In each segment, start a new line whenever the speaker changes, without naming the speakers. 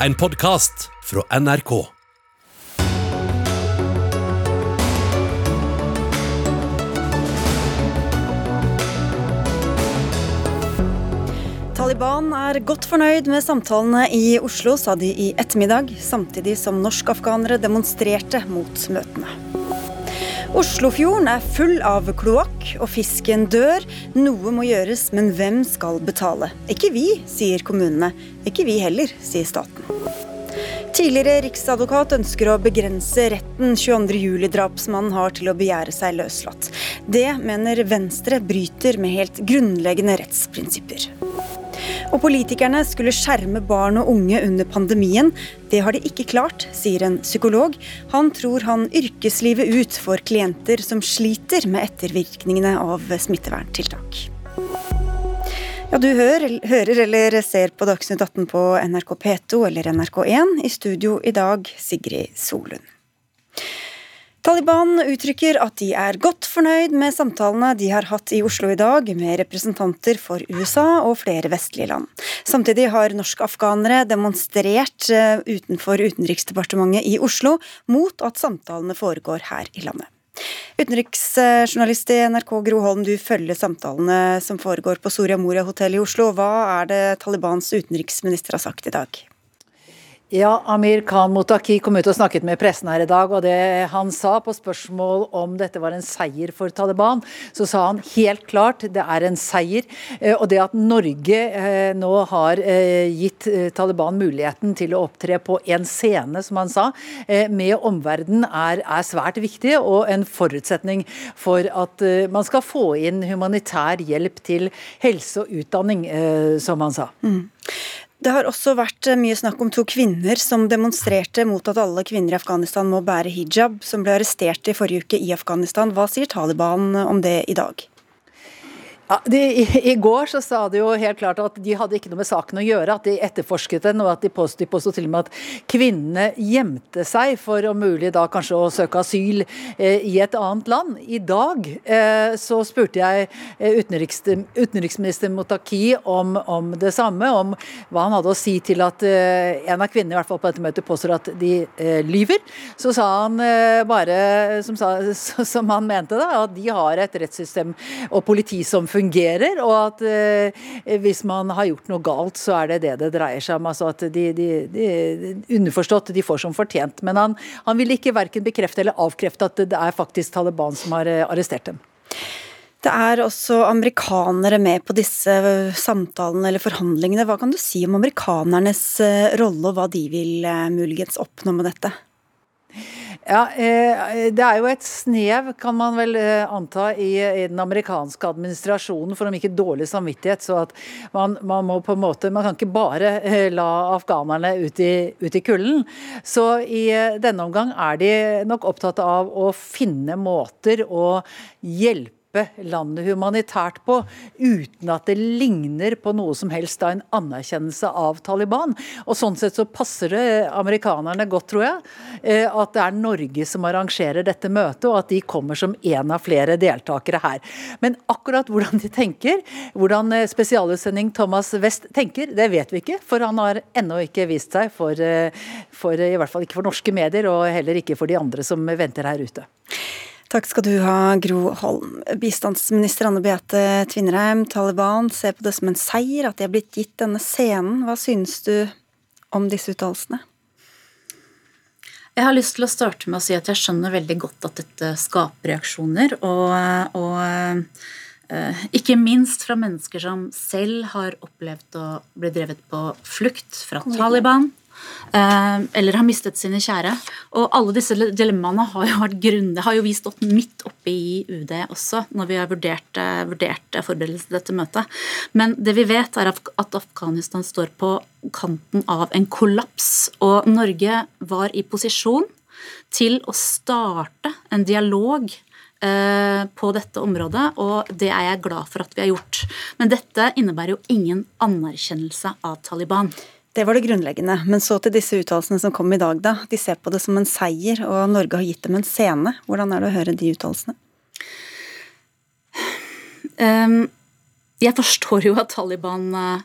en podkast fra NRK.
Taliban er godt fornøyd med samtalene i Oslo, sa de i ettermiddag, samtidig som norsk-afghanere demonstrerte mot møtene. Oslofjorden er full av kloakk, og fisken dør. Noe må gjøres, men hvem skal betale? Ikke vi, sier kommunene. Ikke vi heller, sier staten. Tidligere riksadvokat ønsker å begrense retten 22. juli-drapsmannen har til å begjære seg løslatt. Det mener Venstre bryter med helt grunnleggende rettsprinsipper. Og politikerne skulle skjerme barn og unge under pandemien. Det har de ikke klart, sier en psykolog. Han tror han yrkeslivet ut for klienter som sliter med ettervirkningene av smitteverntiltak. Ja, Du hører, hører eller ser på Dagsnytt 18 på NRK P2 eller NRK1. I studio i dag, Sigrid Solund. Taliban uttrykker at de er godt fornøyd med samtalene de har hatt i Oslo i dag med representanter for USA og flere vestlige land. Samtidig har norsk-afghanere demonstrert eh, utenfor Utenriksdepartementet i Oslo mot at samtalene foregår her i landet. Utenriksjournalist i NRK Gro Holm, du følger samtalene som foregår på Soria Moria hotell i Oslo. Hva er det Talibans utenriksminister har sagt i dag?
Ja, Amir Khan Motaki kom ut og snakket med pressen her i dag, og det han sa på spørsmål om dette var en seier for Taliban, så sa han helt klart det er en seier. Eh, og det at Norge eh, nå har eh, gitt Taliban muligheten til å opptre på en scene, som han sa, med omverdenen er, er svært viktig, og en forutsetning for at man skal få inn humanitær hjelp til helse og utdanning, som han sa. Mm.
Det har også vært eh, mye snakk om to kvinner som demonstrerte mot at alle kvinner i Afghanistan må bære hijab, som ble arrestert i forrige uke i Afghanistan. Hva sier Taliban om det i dag?
Ja, de, i, I går så sa de jo helt klart at de hadde ikke noe med saken å gjøre, at de etterforsket den, og at de påsto til og med at kvinnene gjemte seg for om mulig da kanskje å søke asyl eh, i et annet land. I dag eh, så spurte jeg eh, utenriks, utenriksminister Motaki om, om, det samme, om hva han hadde å si til at eh, en av kvinnene i hvert fall på dette møtet påstår at de eh, lyver. Så sa han eh, bare, som, sa, som han mente, da, at de har et rettssystem og politi som fungerer, og at eh, hvis man har gjort noe galt, så er det det det dreier seg om. Altså at de, de, de Underforstått, de får som fortjent. Men han, han vil ikke verken bekrefte eller avkrefte at det er faktisk Taliban som har eh, arrestert dem.
Det er også amerikanere med på disse samtalene eller forhandlingene. Hva kan du si om amerikanernes eh, rolle, og hva de vil eh, muligens oppnå med dette?
Ja, eh, Det er jo et snev, kan man vel eh, anta, i, den amerikanske administrasjonen for om ikke dårlig samvittighet. Så at man, man, må på en måte Man kan ikke bare eh, la afghanerne ut i, ut i kulden. Så i denne omgang er de nok opptatt av å finne måter å hjelpe hjelpe landet humanitært på, uten at det ligner på noe som helst av en anerkjennelse av Taliban. Og Sånn sett så passer det amerikanerne godt, tror jeg, eh, at det er Norge som arrangerer dette møtet, og at de kommer som en av flere deltakere her. Men akkurat hvordan de tenker, hvordan eh, spesialutsending Thomas West tenker, det vet vi ikke. For han har ennå ikke vist seg for, eh, for i hvert fall ikke for norske medier, og heller ikke for de andre som venter her ute.
Takk skal du ha, Gro Holm. Bistandsminister Anne Beate Tvinnereim, Taliban ser på det som en seier at de har blitt gitt denne scenen. Hva synes du om disse uttalelsene?
Jeg har lyst til å starte med å si at jeg skjønner veldig godt at dette skaper reaksjoner. Og, og uh, ikke minst fra mennesker som selv har opplevd å bli drevet på flukt fra Taliban Eh, eller har mistet sine kjære. Og alle disse dilemmaene har jo vært grundig, har jo vi stått midt oppe i UD også, når vi har vurdert, eh, vurdert forberedelsene til dette møtet. Men det vi vet, er at Afghanistan står på kanten av en kollaps. Og Norge var i posisjon til å starte en dialog eh, på dette området, og det er jeg glad for at vi har gjort. Men dette innebærer jo ingen anerkjennelse av Taliban.
Det var det grunnleggende. Men så til disse uttalelsene som kom i dag, da. De ser på det som en seier, og Norge har gitt dem en scene. Hvordan er det å høre de uttalelsene?
Um, jeg forstår jo at Taliban uh,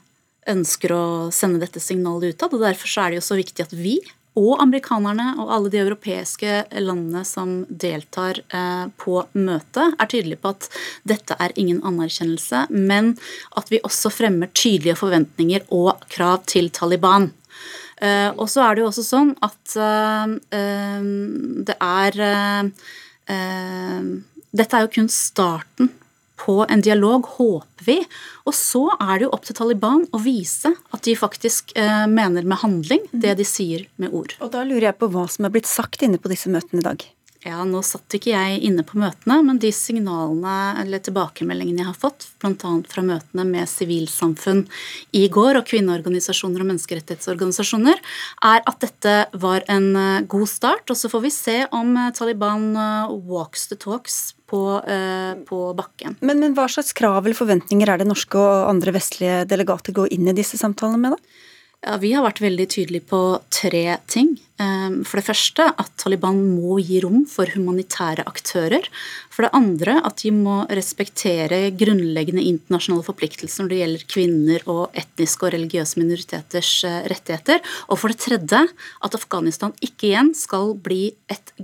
ønsker å sende dette signalet utad. og Derfor er det jo så viktig at vi og amerikanerne og alle de europeiske landene som deltar eh, på møtet, er tydelige på at dette er ingen anerkjennelse, men at vi også fremmer tydelige forventninger og krav til Taliban. Eh, og så er det jo også sånn at eh, det er Dette er jo kun starten på en dialog, håper vi. Og så er det jo opp til Taliban å vise at de faktisk eh, mener med handling det de sier med ord.
Og da lurer jeg på hva som er blitt sagt inne på disse møtene i dag.
Ja, Nå satt ikke jeg inne på møtene, men de signalene eller tilbakemeldingene jeg har fått, bl.a. fra møtene med sivilsamfunn i går og kvinneorganisasjoner og menneskerettighetsorganisasjoner, er at dette var en eh, god start. Og så får vi se om eh, Taliban eh, walks the talks på, på bakken.
Men, men hva slags krav eller forventninger er det norske og andre vestlige delegater går inn i disse samtalene med, da?
Ja, Vi har vært veldig tydelige på tre ting. Ehm, for det første at Taliban må gi rom for humanitære aktører. For det andre at de må respektere grunnleggende internasjonale forpliktelser når det gjelder kvinner og etniske og religiøse minoriteters eh, rettigheter. Og for det tredje at Afghanistan ikke igjen skal bli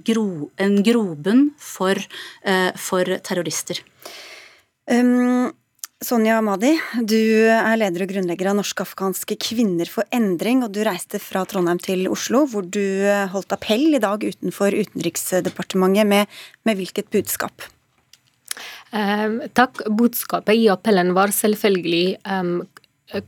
gro, en grobunn for, uh, for terrorister.
Um Sonja Amadi, du er leder og grunnlegger av Norsk-afghanske kvinner for endring, og du reiste fra Trondheim til Oslo, hvor du holdt appell i dag utenfor Utenriksdepartementet. Med, med hvilket budskap?
Eh, takk. Budskapet i appellen var selvfølgelig um,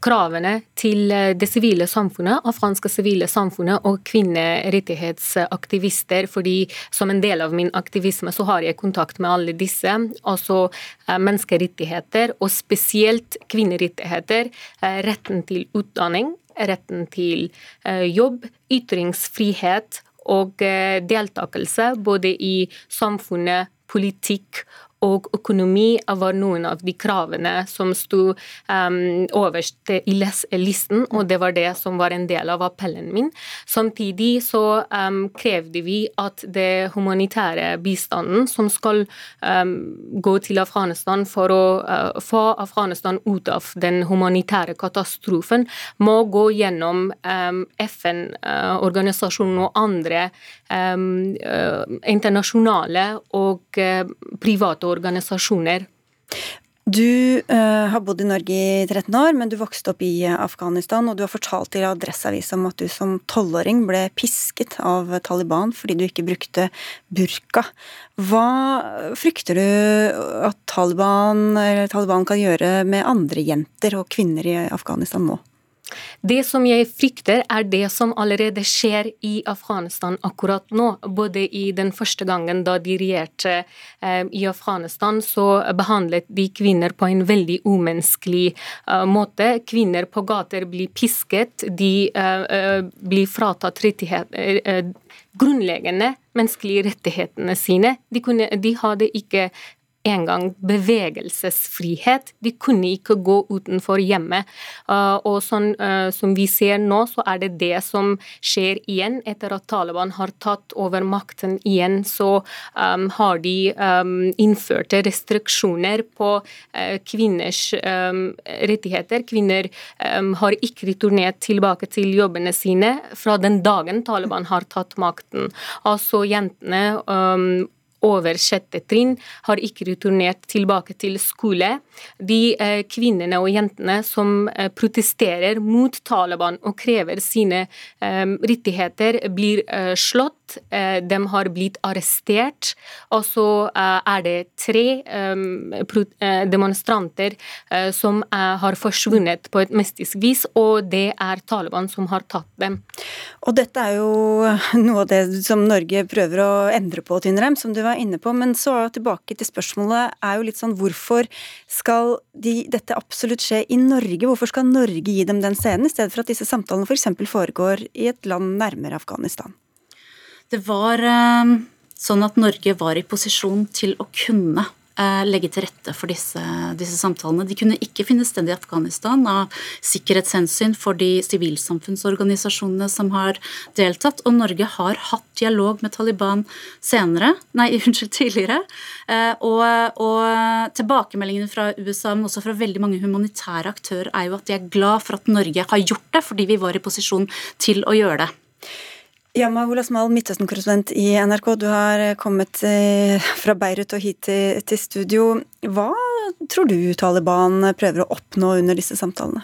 kravene til eh, det sivile samfunnet, afghanske sivile samfunnet og kvinnerettighetsaktivister. fordi som en del av min aktivisme så har jeg kontakt med alle disse. Altså eh, menneskerettigheter, og spesielt kvinnerettigheter. Eh, retten til utdanning, retten til jobb, ytringsfrihet og deltakelse både i samfunnet, politikk og økonomi var noen av de kravene som sto um, overst i listen, og det var det som var en del av appellen min. Samtidig så um, krevde vi at det humanitære bistanden som skal um, gå til Afghanistan for å uh, få Afghanistan ut av den humanitære katastrofen, må gå gjennom FN-organisasjonen uh, og andre uh, internasjonale og private organisasjoner.
Du uh, har bodd i Norge i 13 år, men du vokste opp i Afghanistan, og du har fortalt til Adresseavisa om at du som tolvåring ble pisket av Taliban fordi du ikke brukte burka. Hva frykter du at Taliban, Taliban kan gjøre med andre jenter og kvinner i Afghanistan nå?
Det som jeg frykter, er det som allerede skjer i Afghanistan akkurat nå. Både i den første gangen da de regjerte eh, i Afghanistan, så behandlet de kvinner på en veldig umenneskelig uh, måte. Kvinner på gater blir pisket, de uh, blir fratatt rettigheter grunnleggende menneskelige rettighetene sine. De, kunne, de hadde ikke engang bevegelsesfrihet. De kunne ikke gå utenfor hjemmet. Uh, og sånn uh, som vi ser nå, så er det det som skjer igjen. Etter at Taliban har tatt over makten igjen, så um, har de um, innført restriksjoner på uh, kvinners um, rettigheter. Kvinner har ikke returnert tilbake til jobbene sine fra den dagen Taliban har tatt makten. Altså jentene over sjette trinn har ikke returnert tilbake til skole. De eh, kvinnene og jentene som eh, protesterer mot Taliban og krever sine eh, rettigheter, blir slått. Eh, de har blitt arrestert. Og så eh, er det tre demonstranter som har forsvunnet på et mystisk vis, og det er Taliban som har tatt dem.
Og dette er jo noe av det som Norge prøver å endre på, Tynrem, som du var inne på. Men så tilbake til spørsmålet er jo litt sånn hvorfor skal de, dette absolutt skje i Norge? Hvorfor skal Norge gi dem den scenen, i stedet for at disse samtalene f.eks. foregår i et land nærmere Afghanistan?
Det var eh, sånn at Norge var i posisjon til å kunne eh, legge til rette for disse, disse, samtalene. De kunne ikke finne sted i Afghanistan av sikkerhetshensyn for de sivilsamfunnsorganisasjonene som har deltatt. Og Norge har hatt dialog med Taliban senere, nei, unnskyld, tidligere. Eh, og, og tilbakemeldingene fra USA, men også fra veldig mange humanitære aktører, er jo at de er glad for at Norge har gjort det, fordi vi var i posisjon til å gjøre det.
Yama Holasmal, Midtøsten-korrespondent i NRK. Du har kommet eh, fra Beirut og hit til, studio. Hva tror du Taliban prøver å oppnå under disse samtalene?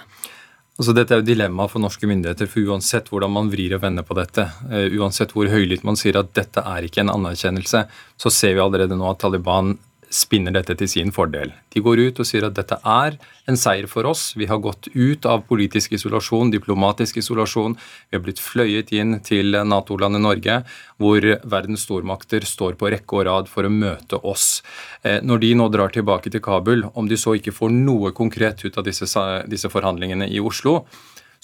Altså, dette er jo dilemmaet for norske myndigheter, for uansett hvordan man vrir og vender på dette, uh, uansett hvor høylytt man sier at dette er ikke en anerkjennelse, så ser vi allerede nå at Taliban spinner dette til sin fordel. De går ut og sier at dette er en seier for oss. Vi har gått ut av politisk isolasjon, diplomatisk isolasjon. Vi har blitt fløyet inn til Nato-landet Norge, hvor verdens stormakter står på rekke og rad for å møte oss. Eh, når de nå drar tilbake til Kabul, om de så ikke får noe konkret ut av disse, disse forhandlingene i Oslo,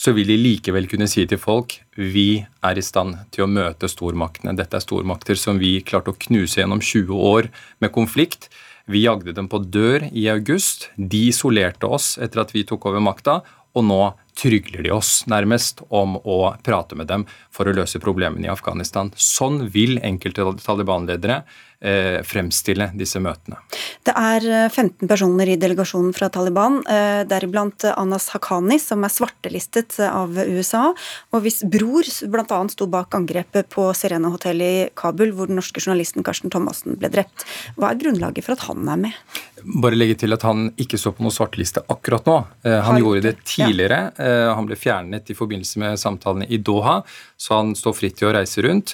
så vil de likevel kunne si til folk vi er i stand til å møte stormaktene. Dette er stormakter som vi klarte å knuse gjennom 20 år med konflikt. Vi jagde dem på dør i august. De isolerte oss etter at vi tok over makta, og nå trygler de oss nærmest om å prate med dem for å løse problemene i Afghanistan. Sånn vil enkelte Taliban-ledere fremstille disse møtene.
Det er 15 eh, personer i delegasjonen fra Taliban, eh, deriblant Anas Haqqani, som er svartelistet av USA, og hvis bror bl.a. sto bak angrepet på Serena hotell i Kabul, hvor den norske journalisten Karsten Thomassen ble drept. Hva er grunnlaget for at han er med?
Bare legge til at han ikke så på noen svarteliste akkurat nå. Eh, han gjorde det tidligere. Ja. Han ble fjernet i forbindelse med samtalene i Doha, så han står fritt til å reise rundt.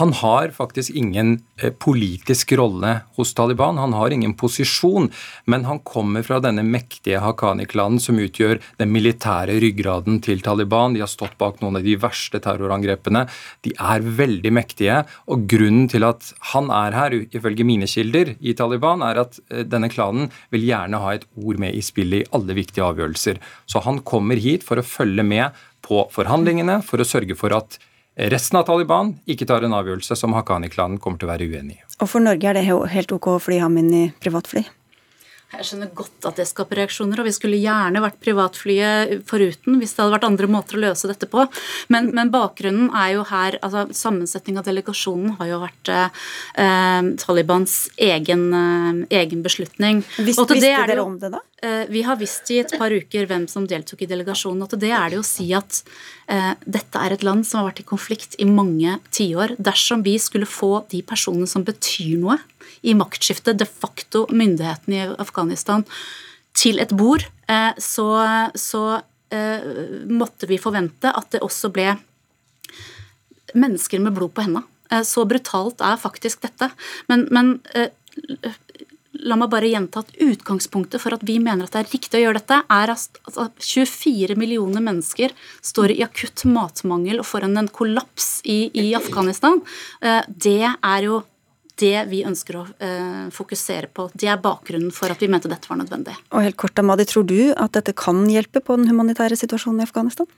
Han har faktisk ingen politisk politisk rolle hos Taliban. Han har ingen posisjon, men han kommer fra denne mektige Haqqani-klanen som utgjør den militære ryggraden til Taliban. De har stått bak noen av de verste terrorangrepene. De er veldig mektige, og grunnen til at han er her, ifølge mine kilder i Taliban, er at eh, denne klanen vil gjerne ha et ord med i spillet i alle viktige avgjørelser. Så han kommer hit for å følge med på forhandlingene, for å sørge for at resten av Taliban ikke tar en avgjørelse som Haqqani-klanen kommer til å være uenig i.
Og for Norge er det helt ok å fly ham inn i privatfly?
Jeg skjønner godt at det skaper reaksjoner, og vi skulle gjerne vært privatflyet foruten hvis det hadde vært andre måter å løse dette på. Men, men bakgrunnen er jo her altså Sammensetning av delegasjonen har jo vært eh, Talibans egen, eh, egen beslutning.
Visst, visste dere om det da?
Eh, vi har visst i et par uker hvem som deltok i delegasjonen. og til det er det å si at eh, dette er et land som har vært i konflikt i mange tiår. Dersom vi skulle få de personene som betyr noe i maktskiftet, de facto myndighetene i Afghanistan, til et bord, eh, så, så eh, måtte vi forvente at det også ble mennesker med blod på hendene. Eh, så brutalt er faktisk dette. Men, men La meg bare gjenta at Utgangspunktet for at vi mener at det er riktig å gjøre dette, er at 24 millioner mennesker står i akutt matmangel og foran en kollaps i, i Afghanistan. Det er jo det vi ønsker å eh, fokusere på. Det er bakgrunnen for at vi mente dette var nødvendig.
Og helt kort, Amadi, Tror du at dette kan hjelpe på den humanitære situasjonen i Afghanistan?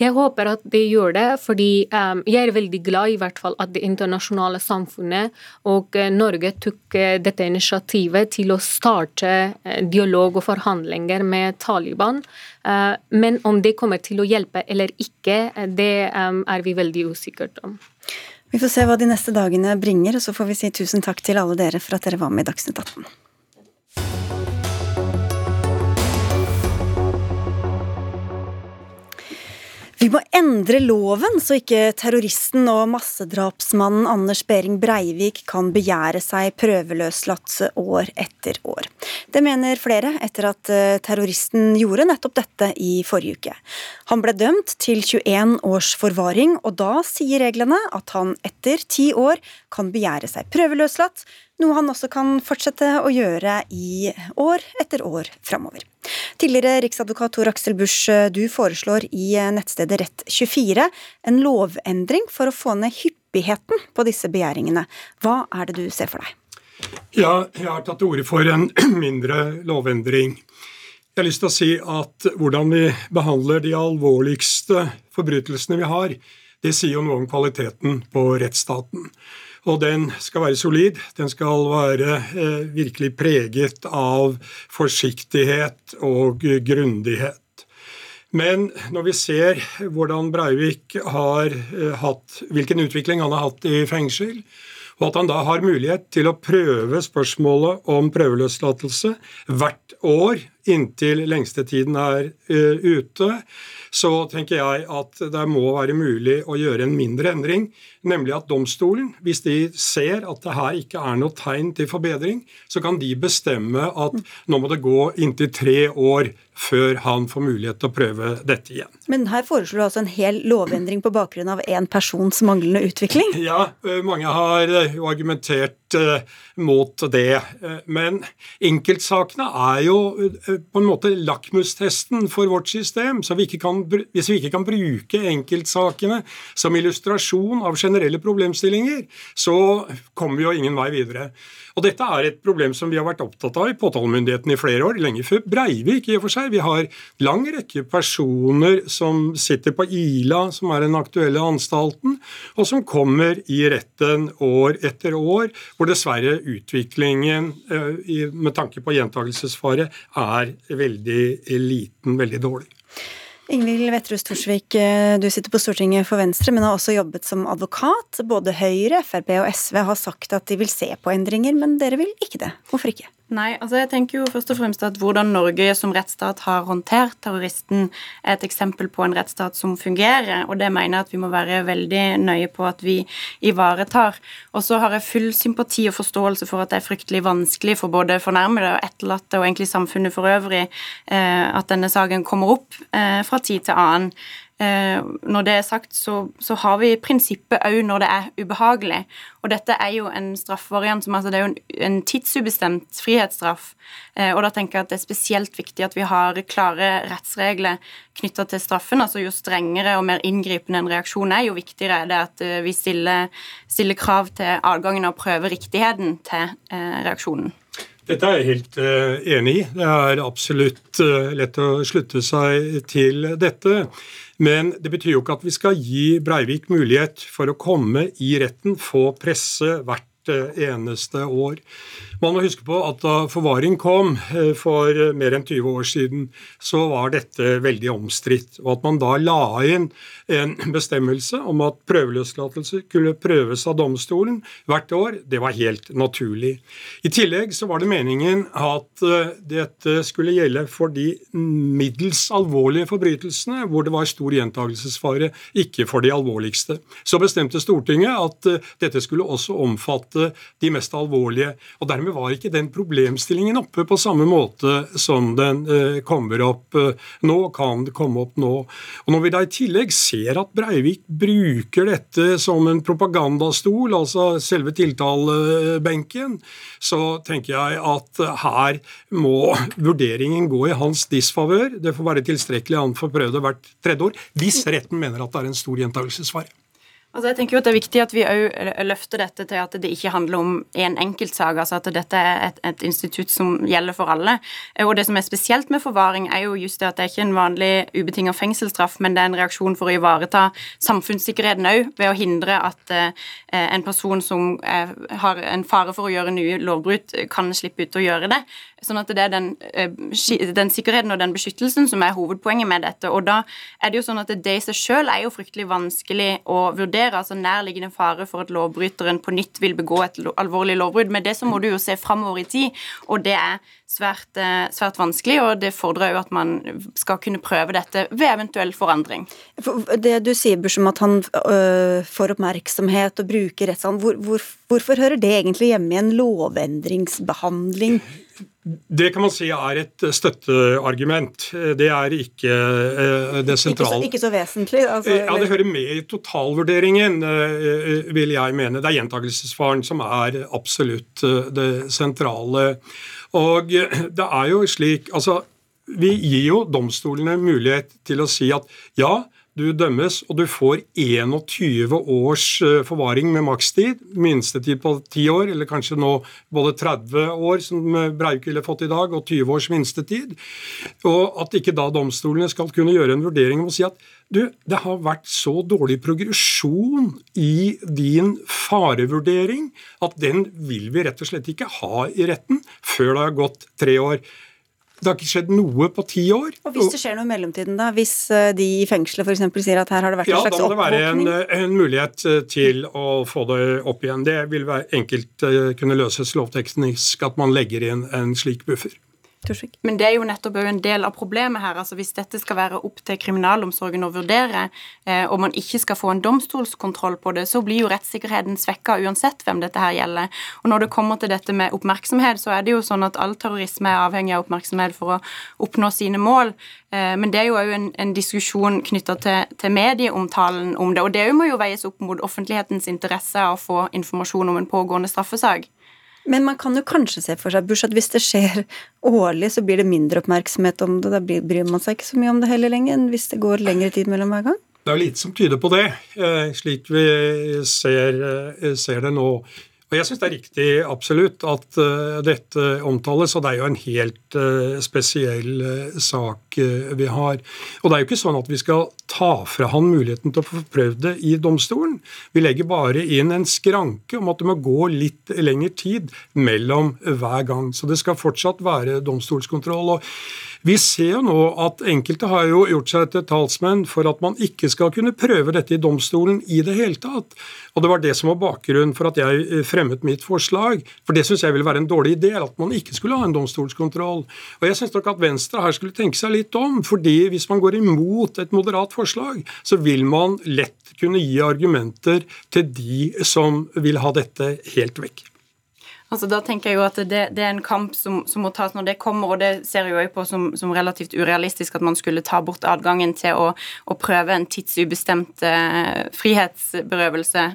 Jeg håper at det gjør det, fordi um, jeg er veldig glad i hvert fall at det internasjonale samfunnet og uh, Norge tok uh, dette initiativet til å starte uh, dialog og forhandlinger med Taliban. men om det kommer til å hjelpe eller ikke, det um, er vi veldig usikre om.
Vi får se hva de neste dagene bringer, og så får vi si tusen takk til alle dere for at dere var med i Dagsnytt 18. Vi må endre loven, så ikke terroristen og massedrapsmannen Anders Behring Breivik kan begjære seg prøveløslatt år etter år. Det mener flere etter at eh, terroristen gjorde nettopp dette i forrige uke. Han ble dømt til 21 års forvaring, og da sier reglene at han etter ti år kan begjære seg prøveløslatt, noe han også kan fortsette å gjøre i år etter år framover. Tidligere riksadvokat Tor Aksel Busch, du foreslår i nettstedet Rett24 en lovendring for å få ned hyppigheten på disse begjæringene. Hva er det du ser for deg?
Ja, jeg har tatt til orde for en mindre lovendring. Jeg har lyst til å si at hvordan vi behandler de alvorligste forbrytelsene vi har, Det sier jo noe om kvaliteten på rettsstaten. Og den skal være solid. Den skal være eh, virkelig preget av forsiktighet og grundighet. Men når vi ser hvordan Breivik har eh, hatt, hvilken utvikling han har hatt i fengsel, og at han da har mulighet til å prøve spørsmålet om prøveløslatelse hvert år inntil lengstetiden er uh, ute, så tenker jeg at det må være mulig å gjøre en mindre endring. Nemlig at domstolen, hvis de ser at det her ikke er noe tegn til forbedring, så kan de bestemme at nå må det gå inntil tre år før han får mulighet til å prøve dette igjen.
Men her foreslår du altså en hel lovendring på bakgrunn av én persons manglende utvikling?
Ja, eh, mange har eh, jo argumentert mot det. Men enkeltsakene er jo på en måte lakmustesten for vårt system. Vi kan, hvis vi ikke kan bruke enkeltsakene som illustrasjon av generelle problemstillinger, så kommer vi jo ingen vei videre. Og Dette er et problem som vi har vært opptatt av i påtalemyndigheten i flere år, lenge før Breivik i og for seg. Vi har lang rekke personer som sitter på Ila, som er den aktuelle anstalten, og som kommer i retten år etter år, hvor dessverre utviklingen eh, med tanke på gjentagelsesfare er veldig liten, veldig dårlig.
Ingvild Wetrhus Thorsvik, eh, du sitter på Stortinget for Venstre, men har også jobbet som advokat. Både Høyre, Frp og SV har sagt at de vil se på endringer, men dere vil ikke det. Hvorfor ikke?
Nei, altså jeg tenker jo først og fremst at hvordan Norge som rettsstat har håndtert terroristen, er et eksempel på en rettsstat som fungerer, og det mener jeg at vi må være veldig nøye på at vi ivaretar. Og så har jeg full sympati og forståelse for at det er fryktelig vanskelig for både fornærmede og etterlatte og egentlig samfunnet for øvrig eh, at denne saken kommer opp eh, fra tid til annen. Eh, når det er sagt, så, så har vi prinsippet òg når det er ubehagelig. Og dette er jo en straffevariant som altså det er jo en, en tidsubestemt frihetsstraff. Eh, og da tenker jeg at det er spesielt viktig at vi har klare rettsregler knytta til straffen. altså Jo strengere og mer inngripende en reaksjon er, jo viktigere er det at eh, vi stiller, stiller krav til adgangen og prøver riktigheten til reaksjonen.
Dette er jeg helt uh, enig i. Det er absolutt uh, lett å slutte seg til dette. Men det betyr jo ikke at vi skal gi Breivik mulighet for å komme i retten, få presse hvert eneste år. Man må huske på at da forvaring kom eh, for mer enn 20 år siden, så var dette veldig omstridt. Og at man da la inn en bestemmelse om at prøveløslatelse kunne prøves av domstolen hvert år, det var helt naturlig. I tillegg så var det meningen at eh, dette skulle gjelde for de middels alvorlige forbrytelsene hvor det var stor gjentagelsesfare, ikke for de alvorligste. Så bestemte Stortinget at eh, dette skulle også omfatte de mest alvorlige. og dermed var ikke den problemstillingen oppe på samme måte som den eh, kommer opp eh, nå, kan komme opp nå. Og Når vi da i tillegg ser at Breivik bruker dette som en propagandastol, altså selve tiltalebenken, så tenker jeg at her må vurderingen gå i hans disfavør. Det får være tilstrekkelig han får prøve hvert tredje år, hvis retten mener at det er en stor gjentagelsesfare.
Altså jeg tenker jo at Det er viktig at vi løfter dette til at det ikke handler om en enkeltsak. altså At dette er et, et, institutt som gjelder for alle. Og Det som er spesielt med forvaring, er jo just det at det er ikke en vanlig ubetinget fengselsstraff, men det er en reaksjon for å ivareta samfunnssikkerheten òg, ved å hindre at eh, en person som eh, har en fare for å gjøre nye lovbrudd, kan slippe ut å gjøre det. Sånn at det er den, eh, den, sikkerheten og den beskyttelsen som er hovedpoenget med dette. Og da er det jo sånn at det i seg sjøl er jo fryktelig vanskelig å vurdere. altså Nærliggende fare for at lovbryteren på nytt vil begå et alvorlig lovbrudd. Med det så må du jo se framover i tid, og det er svært, eh, svært vanskelig. Og det fordrer jo at man skal kunne prøve dette ved eventuell forandring.
Det du sier, Busham, at han øh, får oppmerksomhet og bruker rettssalen, hvor, hvor, hvorfor hører det egentlig hjemme i en lovendringsbehandling?
Det kan man si er et støtteargument. Det er ikke eh, det sentrale.
Ikke så, ikke så vesentlig? Altså,
ja, Det hører med i totalvurderingen, eh, vil jeg mene. Det er gjentakelsesfaren som er absolutt eh, det sentrale. Og det er jo slik altså, Vi gir jo domstolene mulighet til å si at ja, du dømmes og du får 21 års eh, forvaring med makstid, minstetid på 10 år, eller kanskje nå både 30 år, som Breivik ville fått i dag, og 20 års minstetid, og at ikke da domstolene skal kunne gjøre en vurdering om å si at du, det har vært så dårlig progresjon i din farevurdering at den vil vi rett og slett ikke ha i retten før det har gått tre år. Det har ikke skjedd noe på ti år.
Og Hvis det skjer noe i mellomtiden, da? Hvis eh, de i fengselet f.eks. sier at her har det vært
ja,
en slags
oppvåkning? Ja, da må det være en,
eh,
en, mulighet eh, til å få det opp igjen. Det vil være enkelt kunne løses lovteknisk at man legger inn en slik buffer.
Torsvik. Men det er jo nettopp en del av problemet her. altså Hvis dette skal være opp til kriminalomsorgen å vurdere, eh, og man ikke skal få en domstolskontroll på det, så blir jo rettssikkerheten svekka uansett hvem dette her gjelder. Og når det kommer til dette med oppmerksomhet, så er det jo sånn at all terrorisme er avhengig av oppmerksomhet for å oppnå sine mål. Eh, men det er jo òg en, en, diskusjon knytta til, til, medieomtalen om det. Og det må jo veies opp mot offentlighetens interesse av å få informasjon om en pågående straffesak.
Men man kan jo kanskje se for seg at hvis det skjer årlig, så blir det mindre oppmerksomhet om det. Da bryr man seg ikke så mye om det heller lenger enn hvis det går lengre tid mellom hver gang?
Det er lite som tyder på det, eh, slik vi ser, eh, ser det nå. Og Jeg syns det er riktig absolutt at uh, dette omtales, og det er jo en helt uh, spesiell uh, sak vi har. Og det er jo ikke sånn at vi skal ta fra han muligheten til å få prøvd det i domstolen. Vi legger bare inn en skranke om at det må gå litt lengre tid mellom hver gang. Så det skal fortsatt være domstolskontroll. og vi ser jo nå at enkelte har jo gjort seg til talsmenn for at man ikke skal kunne prøve dette i domstolen i det hele tatt. Og Det var det som var bakgrunnen for at jeg eh, fremmet mitt forslag. For det syns jeg ville være en dårlig idé, at man ikke skulle ha en domstolskontroll. Og Jeg syns nok at Venstre her skulle tenke seg litt om. fordi hvis man går imot et moderat forslag, så vil man lett kunne gi argumenter til de som vil ha dette helt vekk.
Altså, da tenker jeg jo at det, det er en kamp som, som, må tas når det kommer, og det ser jeg jo på som, som, relativt urealistisk at man skulle ta bort adgangen til å, å prøve en tidsubestemt eh, frihetsberøvelse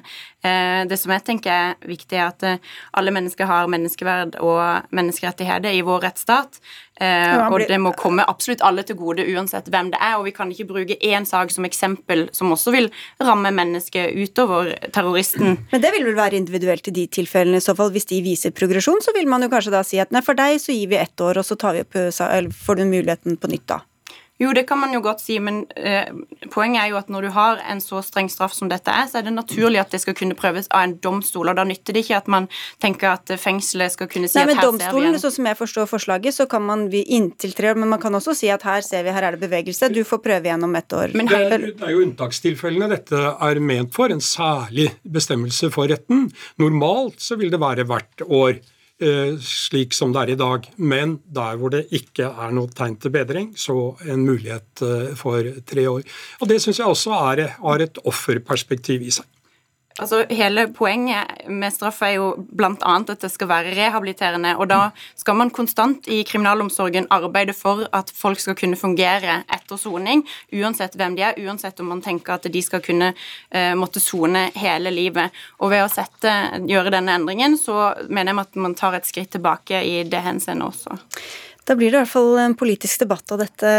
det som jeg tenker er viktig, er at eh, alle mennesker har menneskeverd og menneskerettigheter i vår rettsstat. Eh, og det må komme absolutt alle til gode, uansett hvem det er. Og vi kan ikke bruke én sak som eksempel, som også vil ramme mennesket utover terroristen.
Men det vil vel være individuelt i de tilfellene, i så fall. Hvis de viser progresjon, så vil man jo kanskje da si at nei, for deg så gir vi ett år, og så tar vi opp, får du muligheten på nytt da.
Jo, det kan man jo godt si, men eh, poenget er jo at når du har en så streng straff som dette er, så er det naturlig at det skal kunne prøves av en domstol. og Da nytter det ikke at man tenker at fengselet skal kunne si Nei,
at
her
domstolen, ser vi en Sånn som jeg forstår forslaget, så kan man vi inntil tre år, men man kan også si at her ser vi, her er det bevegelse, du får prøve igjen om ett år.
Men det, er, det er jo unntakstilfellene dette er ment for, en særlig bestemmelse for retten. Normalt så vil det være hvert år. Eh, slik som det er i dag. Men der hvor det ikke er noe tegn til bedring, så en mulighet eh, for tre år. Og Det syns jeg også er, har et offerperspektiv i seg.
Altså, Hele poenget med straff er jo bl.a. at det skal være rehabiliterende. og Da skal man konstant i kriminalomsorgen arbeide for at folk skal kunne fungere etter soning, uansett hvem de er, uansett om man tenker at de skal kunne uh, måtte sone hele livet. Og Ved å sette, gjøre denne endringen, så mener jeg at man tar et skritt tilbake i det henseendet også.
Da blir det i hvert fall en politisk debatt av dette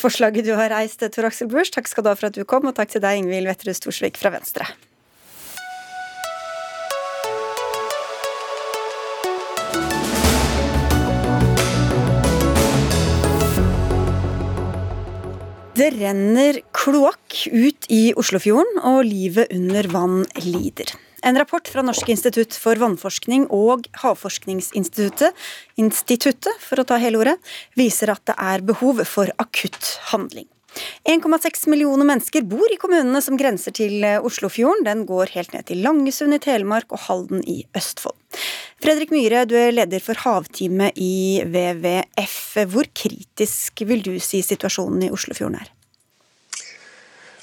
forslaget du har reist, Tor Aksel Busch. Takk skal du ha for at du kom, og takk til deg, Ingvild Wetterhus Thorsvik fra Venstre. Det renner kloakk ut i Oslofjorden, og livet under vann lider. En rapport fra Norsk institutt for vannforskning og Havforskningsinstituttet instituttet, for å ta hele ordet, viser at det er behov for akutt handling. 1,6 millioner mennesker bor i kommunene som grenser til Oslofjorden. Den går helt ned til Langesund i Telemark og Halden i Østfold. Fredrik Myhre, du er leder for havteamet i WWF. Hvor kritisk vil du si situasjonen i Oslofjorden er?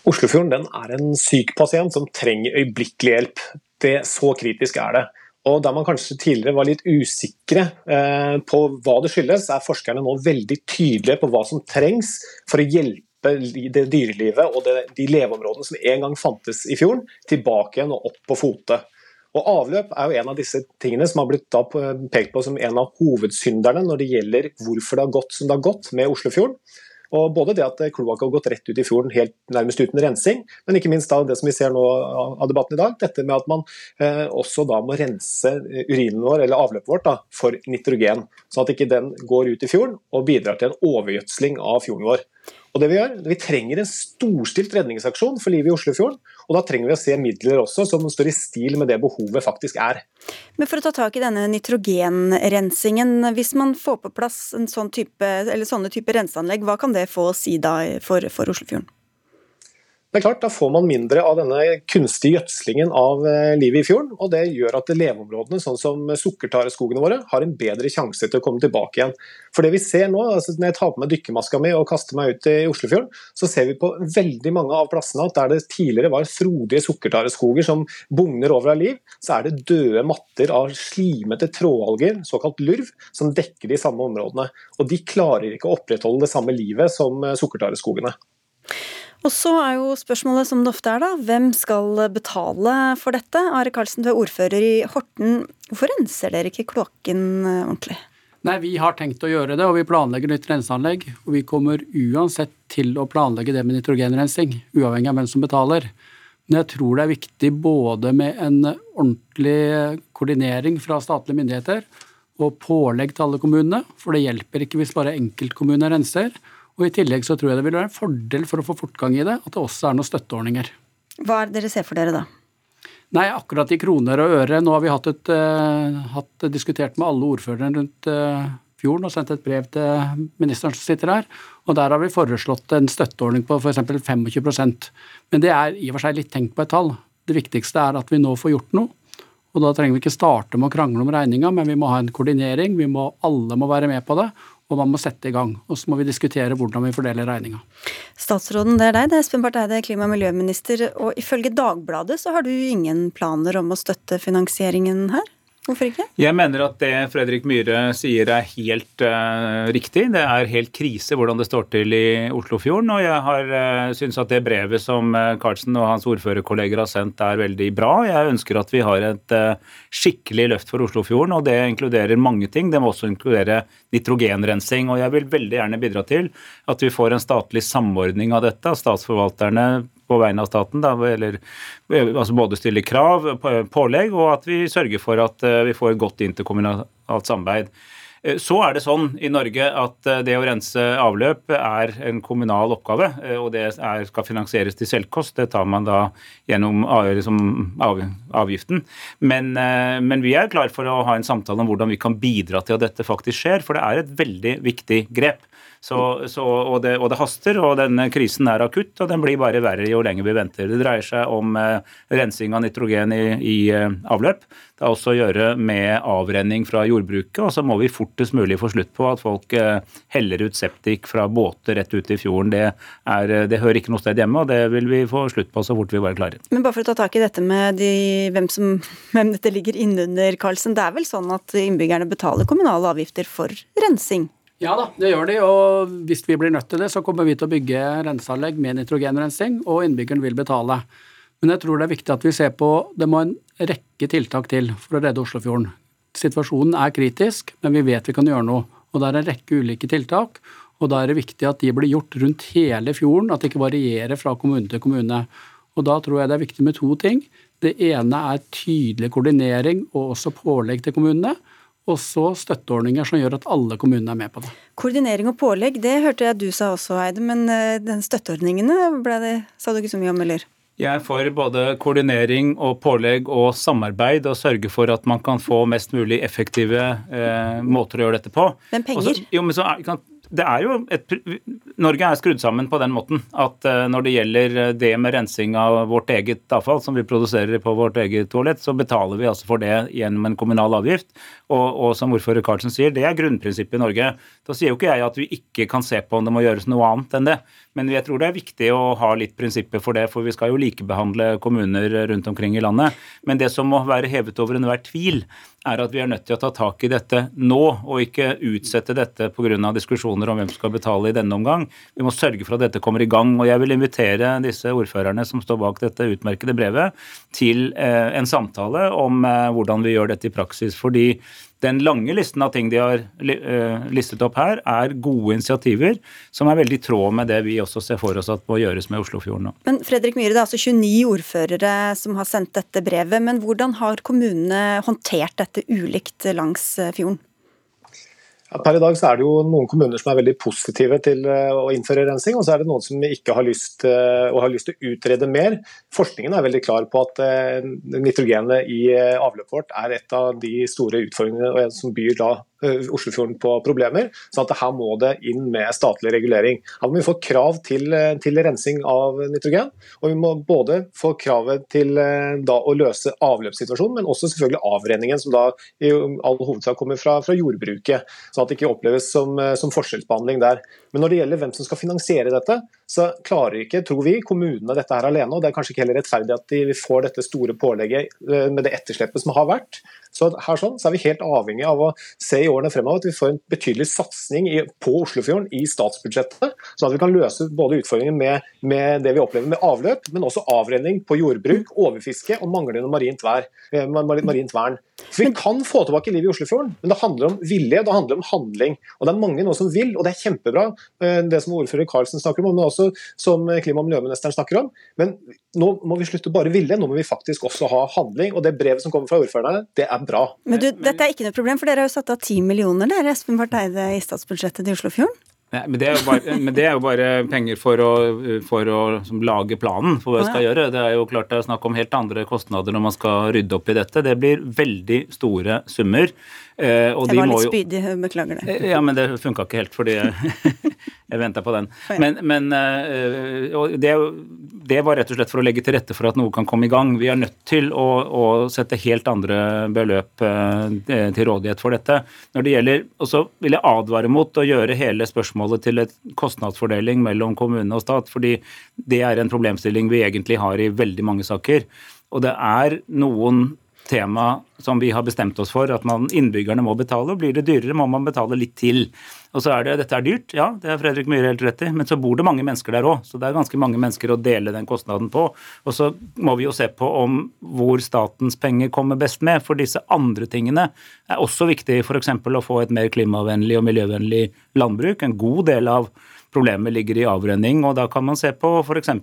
Oslofjorden er en syk pasient som trenger øyeblikkelig hjelp. Det, så kritisk er det. Og Der man kanskje tidligere var litt usikre eh, på hva det skyldes, er forskerne nå veldig tydelige på hva som trengs for å hjelpe det dyrelivet og det, de leveområdene som en gang fantes i fjorden, tilbake igjen og opp på fote. Og Avløp er jo en av disse tingene som har blitt pekt på som en av hovedsynderne når det gjelder hvorfor det har gått som det har gått med Oslofjorden. Og Både det at kloakk har gått rett ut i fjorden helt nærmest uten rensing, men ikke minst da det som vi ser nå av debatten i dag, dette med at man eh, også da må rense urinen vår, eller avløpet vårt, da, for nitrogen. Sånn at ikke den går ut i fjorden og bidrar til en overgjødsling av fjorden vår. Og det Vi gjør, vi trenger en storstilt redningsaksjon for livet i Oslofjorden. og Da trenger vi å se midler også som står i stil med det behovet faktisk er.
Men For å ta tak i denne nitrogenrensingen, hvis man får på plass en sånn type, sånne type renseanlegg, hva kan det få å si da for, for Oslofjorden?
Det er klart, Da får man mindre av denne kunstige gjødslingen av eh, livet i fjorden. og Det gjør at leveområdene sånn som sukkertareskogene våre har en bedre sjanse til å komme tilbake igjen. For det vi ser nå, altså Når jeg tar på meg dykkermaska mi og kaster meg ut i Oslofjorden, så ser vi på veldig mange av plassene at der det tidligere var frodige sukkertareskoger som bugner over av liv, så er det døde matter av slimete trådalger, såkalt lurv, som dekker de samme områdene. Og De klarer ikke å opprettholde det samme livet som eh, sukkertareskogene.
Og så er jo spørsmålet som det ofte er, da. Hvem skal betale for dette? Are Karlsen, du er ordfører i Horten. Hvorfor renser dere ikke kloakken eh, ordentlig?
Nei, Vi har tenkt å gjøre det, og vi planlegger nytt renseanlegg. Og vi kommer uansett til å planlegge det med nitrogenrensing, uavhengig av hvem som betaler. Men jeg tror det er viktig både med en ordentlig koordinering fra statlige myndigheter og pålegg til alle kommunene, for det hjelper ikke hvis bare enkeltkommuner renser. Og I tillegg så tror jeg det vil være en fordel for å få fortgang i det, at det også er noen støtteordninger.
Hva er det dere ser for dere da?
Nei, akkurat i kroner og øre. Nå har vi hatt, et, uh, hatt diskutert med alle ordførerne rundt uh, fjorden og sendt et brev til ministeren som sitter her. og Der har vi foreslått en støtteordning på f.eks. 25% Men det er i og for seg litt tenkt på et tall. Det viktigste er at vi nå får gjort noe. Og Da trenger vi ikke starte med å krangle om regninga, men vi må ha en koordinering. Vi må, alle må være med på det og man må sette i gang. Og så må vi diskutere hvordan vi fordeler regninga.
Statsråden, det er deg. Det er Espen Barth Eide, klima- og miljøminister. Og ifølge Dagbladet så har du ingen planer om å støtte finansieringen her? Hvorfor ikke?
Jeg mener at det Fredrik Myhre sier er helt uh, riktig. Det er helt krise hvordan det står til i Oslofjorden. Og jeg har uh, syns at det brevet som uh, Karlsen og hans ordførerkolleger har sendt er veldig bra. Jeg ønsker at vi har et uh, skikkelig løft for Oslofjorden, og det inkluderer mange ting. Det må også inkludere nitrogenrensing. Og jeg vil veldig gjerne bidra til at vi får en statlig samordning av dette. Statsforvalterne på vegne av staten, da, eller altså både stille krav, pålegg, og at vi sørger for at eh, vi får et godt interkommunalt samarbeid. Eh, så er det sånn i Norge at eh, det å rense avløp er en kommunal oppgave, og det er, skal finansieres til selvkost. Det tar man da gjennom liksom, avgiften. Men, men, vi er klar for å ha en samtale om hvordan vi kan bidra til at dette faktisk skjer, for det er et veldig viktig grep. Så, så, og, det, og, det, haster, og denne krisen er akutt, og den blir bare verre jo lenger vi venter. Det dreier seg om eh, rensing av nitrogen i, i eh, avløp. Det har også å gjøre med avrenning fra jordbruket, og så må vi fortest mulig få slutt på at folk eh, heller ut septik fra båter rett ut i fjorden. Det, er, det hører ikke noe sted hjemme, og det vil vi få slutt på så fort vi bare klarer.
Men bare for å ta tak i dette med de, hvem, som, hvem dette ligger innunder, Karlsen. Det er vel sånn at innbyggerne betaler kommunale avgifter for rensing?
Ja da, det gjør de. Og hvis vi blir nødt til det, så kommer vi til å bygge renseanlegg med nitrogenrensing, og innbyggeren vil betale. Men jeg tror det er viktig at vi ser på Det må en rekke tiltak til for å redde Oslofjorden. Situasjonen er kritisk, men vi vet vi kan gjøre noe. Og det er en rekke ulike tiltak. Og da er det viktig at de blir gjort rundt hele fjorden, at det ikke varierer fra kommune til kommune. Og da tror jeg det er viktig med to ting. Det ene er tydelig koordinering og også pålegg til kommunene og så støtteordninger som gjør at alle kommunene er med på det.
Koordinering og pålegg, det hørte jeg du sa også, Eide. Men eh, den støtteordningene ble det, sa du ikke så mye om, eller?
Jeg er for både koordinering og pålegg og samarbeid, og sørge for at man kan få mest mulig effektive eh, måter å gjøre dette på.
Men penger?
Også, jo, men så, det er jo et, Norge er skrudd sammen på den måten at uh, når det gjelder eh, det med rensing av vårt eget avfall, som vi produserer på vårt eget toalett, så betaler vi altså for det gjennom en kommunal avgift. Og, og som ordfører Karlsen sier, det er grunnprinsippet i Norge. Da sier jo ikke jeg at vi ikke kan se på om det må gjøres noe annet enn det. Men jeg tror det er viktig å ha litt prinsipper for det, for vi skal jo likebehandle kommuner rundt omkring i landet. Men det som må være hevet over enhver tvil, er at vi er nødt til å ta tak i dette nå, og ikke utsette dette pga. diskusjoner om hvem som skal betale i denne omgang. Vi må sørge for at dette kommer i gang. og Jeg vil invitere disse ordførerne som står bak dette utmerkede brevet, til eh, en samtale om eh, hvordan vi gjør dette i praksis. fordi den lange listen av ting de har eh, listet opp her, er gode initiativer som er veldig i tråd med det vi også ser for oss at må gjøres med Oslofjorden nå.
Men Fredrik Myhre, det er altså 29 ordførere som har sendt dette brevet. Men hvordan har kommunene håndtert dette ulikt langs fjorden?
Per i dag så er det jo noen kommuner som er veldig positive til eh, å innføre rensing, og så er det noen som ikke har lyst, eh, og har lyst til å utrede mer. Forskningen er veldig klar på at eh, nitrogenet i avløpet vårt er et av de store utfordringene som byr da Oslofjorden på problemer. Så at her må det inn med statlig regulering. Her må vi få krav til, eh, til rensing av nitrogen. Og vi må både få kravet til eh, da, å løse avløpssituasjonen, men også selvfølgelig avrenningen, som da i all hovedsak kommer fra, fra jordbruket. Sånn at det ikke oppleves som, som, forskjellsbehandling der. Men når det gjelder hvem som skal finansiere dette, så klarer ikke, tror vi, kommunene dette her alene. Og det er kanskje ikke heller rettferdig at de får dette store pålegget med det etterslepet som har vært. Så her sånn, så er vi helt avhengig av å se i årene fremover at vi får en betydelig satsing på Oslofjorden i statsbudsjettet, sånn at vi kan løse både utfordringen med, med, det vi opplever med avløp, men også avrenning på jordbruk, overfiske og manglende marint, vær, eh, marint vern. For Vi kan få tilbake livet i Oslofjorden, men det handler om vilje det handler om handling. Og Det er mange nå som vil, og det er kjempebra, eh, det som ordfører Karlsen snakker om, men også som klima- og miljøministeren snakker om. Men nå må vi slutte bare ville, nå må vi faktisk også ha handling. Og det brevet som kommer fra ordførerne, det er bra.
Men du, dette er ikke noe problem, for dere har jo satt av ti millioner dere, Espen Barth Eide, i statsbudsjettet til Oslofjorden?
Nei, men, det bare, men, det er jo bare, penger for å, for å lage planen for hva vi skal gjøre. Det er jo klart det er snakk om helt andre kostnader når man skal rydde opp i dette. Det blir veldig store summer.
Eh, jeg var litt spydig, beklager det.
Eh, ja, men det funka ikke helt, fordi Jeg venta på den. Men, men uh, det, det, var rett og slett for å legge til rette for at noe kan komme i gang. Vi er nødt til å, å sette helt andre beløp uh, til rådighet for dette. Når det gjelder, og så vil jeg advare mot å gjøre hele spørsmålet til et kostnadsfordeling mellom kommune og stat, fordi det er en problemstilling vi egentlig har i veldig mange saker. Og det er noen tema som vi har bestemt oss for, at man, innbyggerne må betale. og Blir det dyrere, må man betale litt til. Og så er det, Dette er dyrt, ja, det er Fredrik Myhre helt rett i, men så bor det mange mennesker der òg. Så det er ganske mange mennesker å dele den kostnaden på. Og så må vi jo se på om hvor statens penger kommer best med. For disse andre tingene er også viktig, f.eks. å få et mer klimavennlig og miljøvennlig landbruk. En god del av problemet ligger i avrenning, og da kan man se på f.eks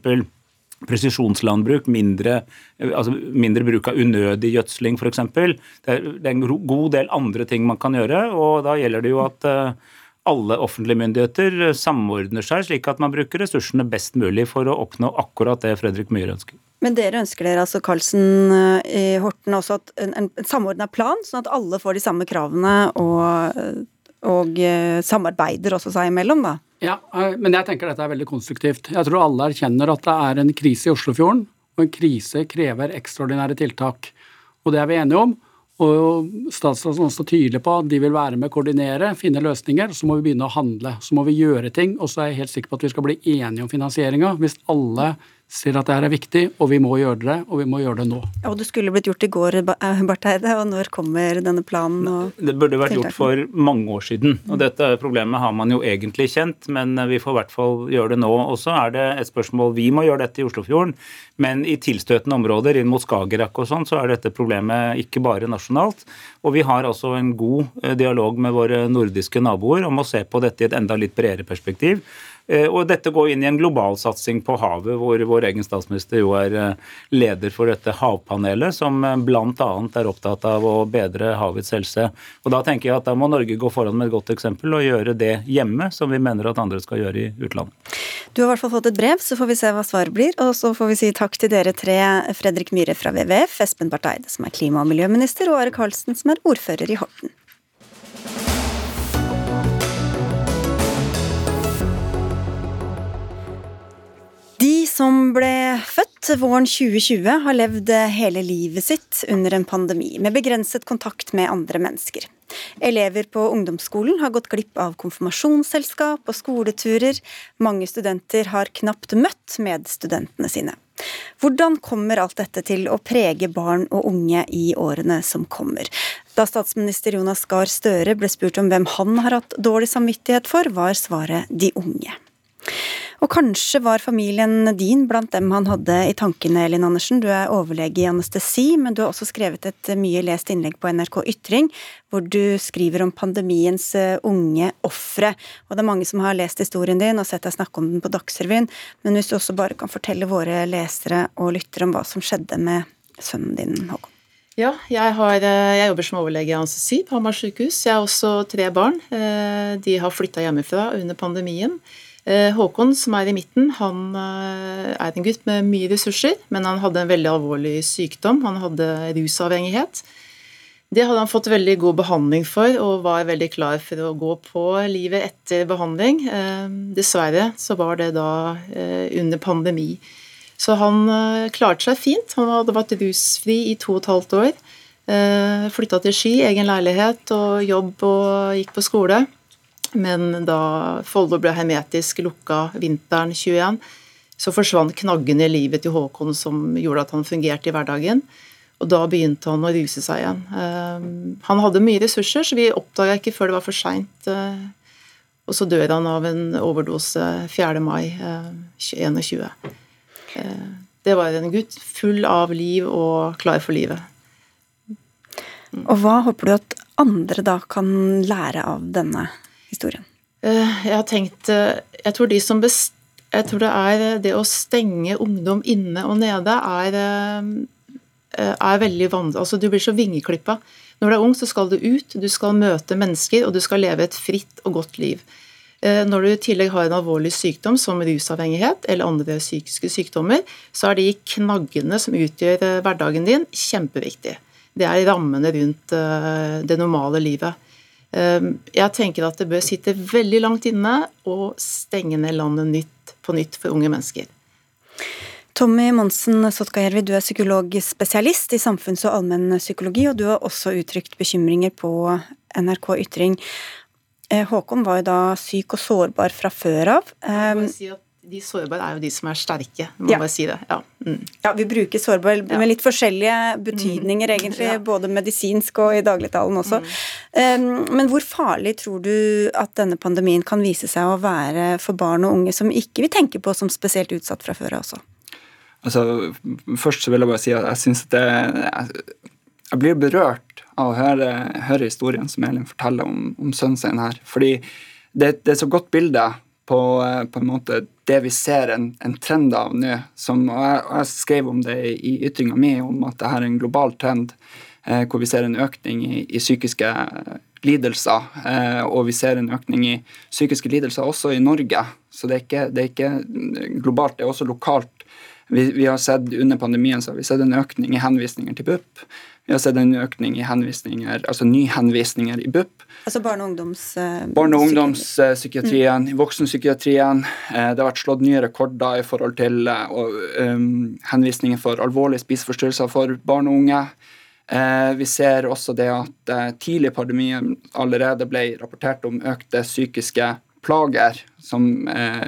presisjonslandbruk, mindre, altså mindre, bruk av unødig gjødsling f.eks. Det, det er en god del andre ting man kan gjøre, og da gjelder det jo at eh, alle offentlige myndigheter samordner seg, slik at man bruker ressursene best mulig for å oppnå akkurat det Fredrik Myhre ønsker.
Men dere ønsker dere altså Karlsen eh, i Horten også at en, en samordna plan, sånn at alle får de samme kravene og, og eh, samarbeider også seg imellom, da?
Ja, eh, men jeg tenker dette er veldig konstruktivt. Jeg tror alle erkjenner at det er en krise i Oslofjorden, og en krise krever ekstraordinære tiltak. Og det er vi enige om. Og statsråden er også tydelig på at de vil være med å koordinere, finne løsninger. Så må vi begynne å handle. Så må vi gjøre ting. Og så er jeg helt sikker på at vi skal bli enige om finansieringa. Hvis alle ser at det her er viktig, og vi må gjøre det, og vi må gjøre det nå.
Og det skulle blitt gjort i går, eh, Barth Eide, og når kommer denne planen?
det burde vært gjort for mange år siden. og Dette problemet har man jo egentlig kjent, men vi får i hvert fall gjøre det nå. Og så er det et spørsmål Vi må gjøre dette i Oslofjorden, men i tilstøtende områder inn mot Skagerrak og sånn, så er dette problemet ikke bare nasjonalt. Og vi har altså en god eh, dialog med våre nordiske naboer om å se på dette i et enda litt bredere perspektiv. Eh, og dette går inn i en global satsing på havet, hvor vår egen statsminister jo er eh, leder for dette havpanelet, som eh, bl.a. er opptatt av å bedre havets helse. Og Da tenker jeg at da må Norge gå foran med et godt eksempel og gjøre det hjemme, som vi mener at andre skal gjøre i utlandet.
Du har i hvert fall fått et brev, så får vi se hva svaret blir. Og så får vi si takk til dere tre, Fredrik Myhre fra WWF, Espen Barth Eide som er klima- og miljøminister, og Are Karlsen som er ordfører i Horten. Som ble født våren 2020, har levd hele livet sitt under en pandemi, med begrenset kontakt med andre mennesker. Elever på ungdomsskolen har gått glipp av konfirmasjonsselskap og skoleturer. Mange studenter har knapt møtt medstudentene sine. Hvordan kommer alt dette til å prege barn og unge i årene som kommer? Da statsminister Jonas Gahr Støre ble spurt om hvem han har hatt dårlig samvittighet for, var svaret de unge. Og kanskje var familien din blant dem han hadde i tankene, Elin Andersen. Du er overlege i anestesi, men du har også skrevet et mye lest innlegg på NRK Ytring, hvor du skriver om pandemiens eh, unge ofre. Og det er mange som har lest historien din og sett deg snakke om den på Dagsrevyen, men hvis du også bare kan fortelle våre lesere og lyttere om hva som skjedde med sønnen din, Håkon?
Ja, jeg, har, eh, jeg, jobber som overlege i anestesi på Hamar sykehus. Jeg har også tre barn. Eh, de har flytta hjemmefra under pandemien. Eh, Håkon, som er i midten, han eh, er en gutt med mye ressurser, men han hadde en veldig alvorlig sykdom. Han hadde rusavhengighet. Det hadde han fått veldig god behandling for, og var veldig klar for å gå på livet etter behandling. Eh, dessverre så var det da under pandemi. Så han klarte seg fint. Han hadde vært rusfri i to og et halvt år. Flytta til Ski, egen leilighet og jobb og gikk på skole. Men da Follo ble hermetisk lukka vinteren 21, så forsvant knaggene i livet til Håkon som gjorde at han fungerte i hverdagen. Og da begynte han å ruse seg igjen. Ehm, han hadde mye ressurser, så vi oppdaga ikke før det var for seint. Eh, og så dør han av en overdose 4. mai 2021. Eh, eh, det var en gutt full av liv og klar for livet.
Og hva håper du at andre da kan lære av denne historien?
Eh, jeg har tenkt eh, Jeg tror de som best, jeg tror det er eh, det å stenge ungdom inne og nede er, er veldig vanlig. Altså, du blir så vingeklippa. Når du er ung, så skal du ut, du skal møte mennesker, og du skal leve et fritt og godt liv. Når du i tillegg har en alvorlig sykdom som rusavhengighet eller andre psykiske sykdommer, så er de knaggene som utgjør hverdagen din, kjempeviktig. Det er rammene rundt det normale livet. Ehm, jeg tenker at det bør sitte veldig langt inne og stenge ned landet nytt på nytt for unge mennesker.
Tommy Monsen Sotkajärvi, du er psykologspesialist i samfunns- og allmennpsykologi, og du har også uttrykt bekymringer på NRK Ytring. Eh, Håkon var jo da syk og sårbar fra før av.
Jeg må si at de sårbare er jo de som er sterke, må ja. bare si det. Ja.
Mm. ja vi bruker sårbar med litt forskjellige betydninger, mm. egentlig, både medisinsk og i dagligtalen også. Mm. Um, men hvor farlig tror du at denne pandemien kan vise seg å være for barn og unge som ikke vi tenker på som spesielt utsatt fra før av også?
Altså, først så vil jeg bare si at jeg syns det jeg, jeg blir berørt av å høre, høre historien som Elin forteller om, om sønnen sin her. Fordi det, det er et så godt bilde på, eh, på, en måte det vi ser en, en trend av nå. Som, og jeg, jeg, skrev om det i ytringa mi, om at det her er en global trend eh, hvor vi ser en økning i, i psykiske lidelser. Eh, og vi ser en økning i psykiske lidelser også i Norge. Så det er ikke, det er ikke globalt, det er også lokalt. Vi, vi, har sett Under pandemien så har vi sett en økning i henvisninger til BUP. Vi har sett en økning i henvisninger, altså nyhenvisninger i BUP.
Altså barne- og ungdoms... Uh,
barne- og ungdomspsykiatrien, mm. voksenpsykiatrien. Uh, det har vært slått nye rekorder i forhold til uh, um, henvisninger for alvorlige spiseforstyrrelser for barn og unge. vi ser også det at tidlig i pandemien allerede ble rapportert om økte psykiske plager, som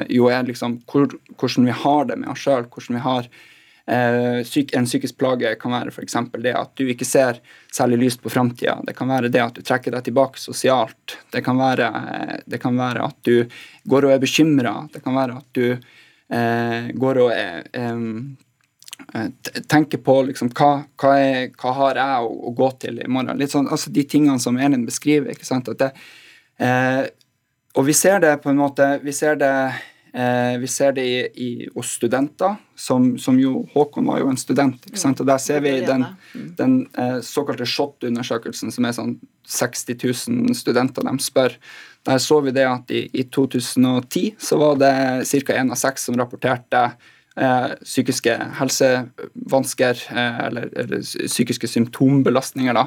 jo er liksom hvor, hvordan vi har det med oss sjøl, hvordan vi har Eh, en psykisk plage kan være f.eks. det at du ikke ser særlig lyst på framtida. Det kan være det at du trekker deg tilbake sosialt. Det kan være, det kan være at du går og er bekymra. Det kan være at du eh, går og er eh, tenker på liksom, hva, hva, er, hva, har jeg å, å, gå til i morgen. Litt sånn, altså De tingene som Elin beskriver. ikke sant, at det, eh, Og vi ser det på en måte Vi ser det Eh, vi ser det i, i, hos studenter, som, som, jo Håkon var jo en student. ikke sant? Og Der ser vi den, den eh, såkalte SHoT-undersøkelsen, som er sånn 60 000 studenter de spør. Der så vi det at i, i 2010 så var det ca. én av seks som rapporterte eh, psykiske helsevansker eh, eller, eller, psykiske symptombelastninger. da.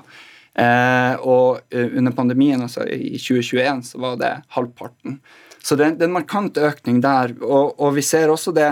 Eh, og eh, under pandemien, altså i 2021, så var det halvparten. Så det, det er en markant økning der. Og, og vi ser også det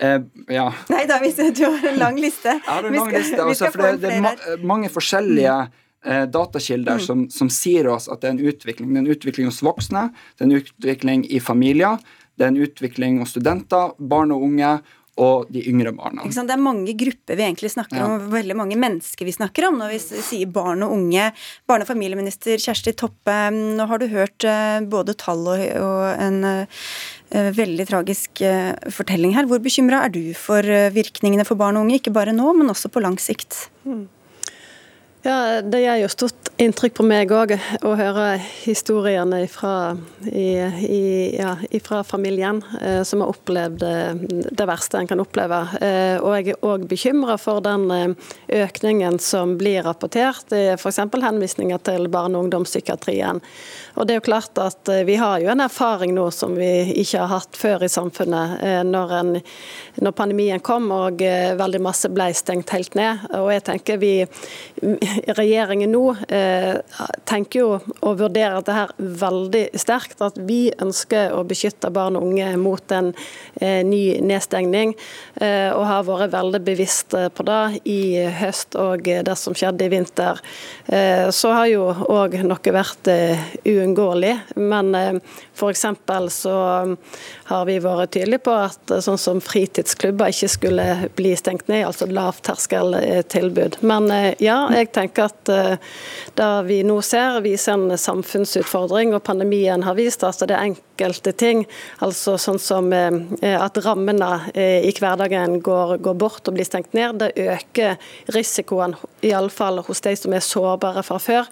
eh, ja.
Nei da, vi ser du har en lang liste.
Jeg har en lang liste, altså, for det, det, er ma mange forskjellige eh, datakilder mm. som, som, sier oss at det er en utvikling. Det er en utvikling hos voksne, det er en utvikling i familier, det er en utvikling hos studenter, barn og unge, og de yngre barna.
Det er mange grupper vi egentlig snakker ja. om, veldig mange mennesker vi snakker om når vi sier barn og unge. Barne- og familieminister Kjersti Toppe, nå har du hørt eh, både tall og, og en uh, veldig tragisk uh, fortelling her. Hvor bekymra er du for virkningene for barn og unge, ikke bare nå, men også på lang sikt? Mm.
Ja, Det gjør jo stort inntrykk på meg òg å høre historiene fra, ja, familien eh, som har opplevd eh, det verste en kan oppleve. Eh, og jeg er òg bekymra for den eh, økningen som blir rapportert, f.eks. henvisninger til barne- og ungdomspsykiatrien. Og det er jo klart at eh, Vi har jo en erfaring nå som vi ikke har hatt før i samfunnet, eh, når, en, når pandemien kom og veldig masse ble stengt helt ned. Og jeg tenker vi regjeringen nå eh, tenker jo og vurderer dette her veldig sterkt. At vi ønsker å beskytte barn og unge mot en eh, ny nedstengning. Eh, og har vært veldig bevisst på det i høst og det som skjedde i vinter. Eh, så har jo òg noe vært eh, uunngåelig. Men eh, f.eks. så har vi vært tydelige på at sånn som fritidsklubber ikke skulle bli stengt ned, altså lavterskeltilbud. Men ja, jeg tenker at eh, det vi nå ser, viser en samfunnsutfordring. Og pandemien har vist at det er enkelte ting, altså sånn som eh, at rammene i hverdagen går, går bort og blir stengt ned, det øker risikoen, iallfall hos de som er sårbare fra før.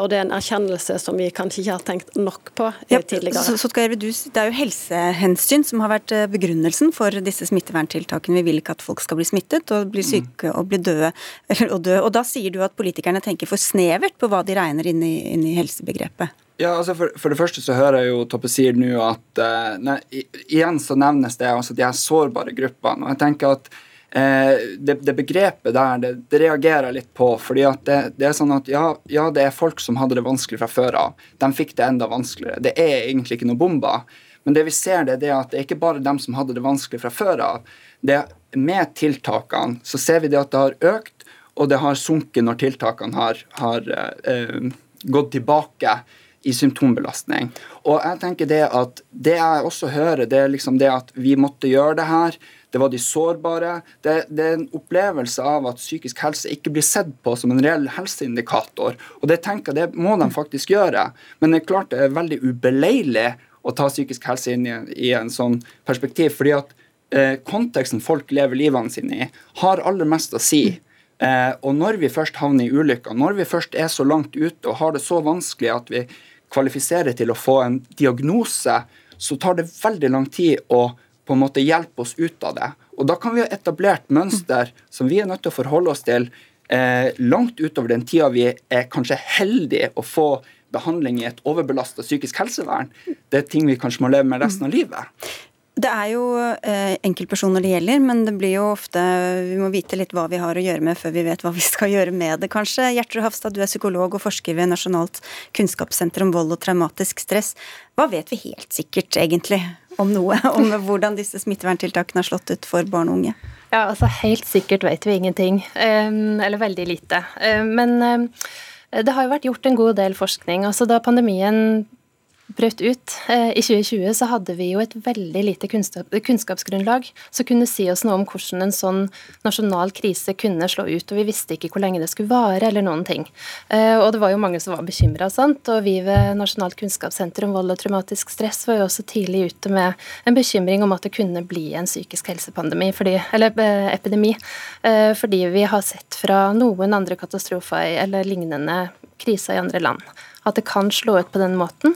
Og det er en erkjennelse som vi kanskje ikke har tenkt nok på tidligere.
Så, så det er jo helsehensyn som har vært begrunnelsen for disse smitteverntiltakene. Vi vil ikke at folk skal bli smittet og bli syke og bli døde. Og, dø. og da sier du at politikerne tenker for snevert på hva de regner inn i, inn i helsebegrepet?
Ja, altså for, for, det første så hører jeg jo Toppe sier nå at uh, nei, Igjen så nevnes det altså de her sårbare gruppene. og jeg tenker at uh, det, det, begrepet der, det, det, reagerer jeg litt på. fordi at det, det, er sånn at ja, ja, det er folk som hadde det vanskelig fra før av. De fikk det enda vanskeligere. Det er egentlig ikke noe bomber. Men det vi ser, det, det er at det er ikke bare dem som hadde det vanskelig fra før av. Det Med tiltakene så ser vi det at det har økt og det har sunket når tiltakene har, har eh, gått tilbake i symptombelastning. Og jeg tenker Det at det jeg også hører, det er liksom det at vi måtte gjøre det her. Det var de sårbare. Det, det, er en opplevelse av at psykisk helse ikke blir sett på som en reell helseindikator. Og det tenker jeg, det må de faktisk gjøre. Men det er klart det er veldig ubeleilig å ta psykisk helse inn i, i en sånn perspektiv. fordi at eh, konteksten folk lever livene sine i, har aller mest å si. Eh, og når vi først havner i ulykker, når vi først er så langt ute og har det så vanskelig at vi kvalifiserer til å få en diagnose, så tar det veldig lang tid å på en måte hjelpe oss ut av det. Og da kan vi ha etablert mønster som vi er nødt til å forholde oss til eh, langt utover den tida vi er kanskje heldige å få behandling i et overbelasta psykisk helsevern. Det er ting vi kanskje må leve med resten av livet.
Det er jo eh, enkeltpersoner det gjelder, men det blir jo ofte Vi må vite litt hva vi har å gjøre med før vi vet hva vi skal gjøre med det, kanskje. Gjertrud Hafstad, du er psykolog og forsker ved Nasjonalt kunnskapssenter om vold og traumatisk stress. Hva vet vi helt sikkert, egentlig, om noe? Om hvordan disse smitteverntiltakene har slått ut for barn og unge?
Ja, altså Helt sikkert vet vi ingenting. Eller veldig lite. Men det har jo vært gjort en god del forskning. Altså Da pandemien brøt ut eh, i 2020, så hadde vi jo et veldig lite kunnskap, kunnskapsgrunnlag som kunne si oss noe om hvordan en sånn nasjonal krise kunne slå ut. Og vi visste ikke hvor lenge det skulle vare, eller noen ting. Eh, og det var jo mange som var bekymra, og vi ved Nasjonalt kunnskapssenter om vold og traumatisk stress var jo også tidlig ute med en bekymring om at det kunne bli en psykisk helsepandemi, fordi, eller eh, epidemi, fordi vi har sett fra noen andre katastrofer eller lignende kriser i andre land at det kan slå ut på den måten.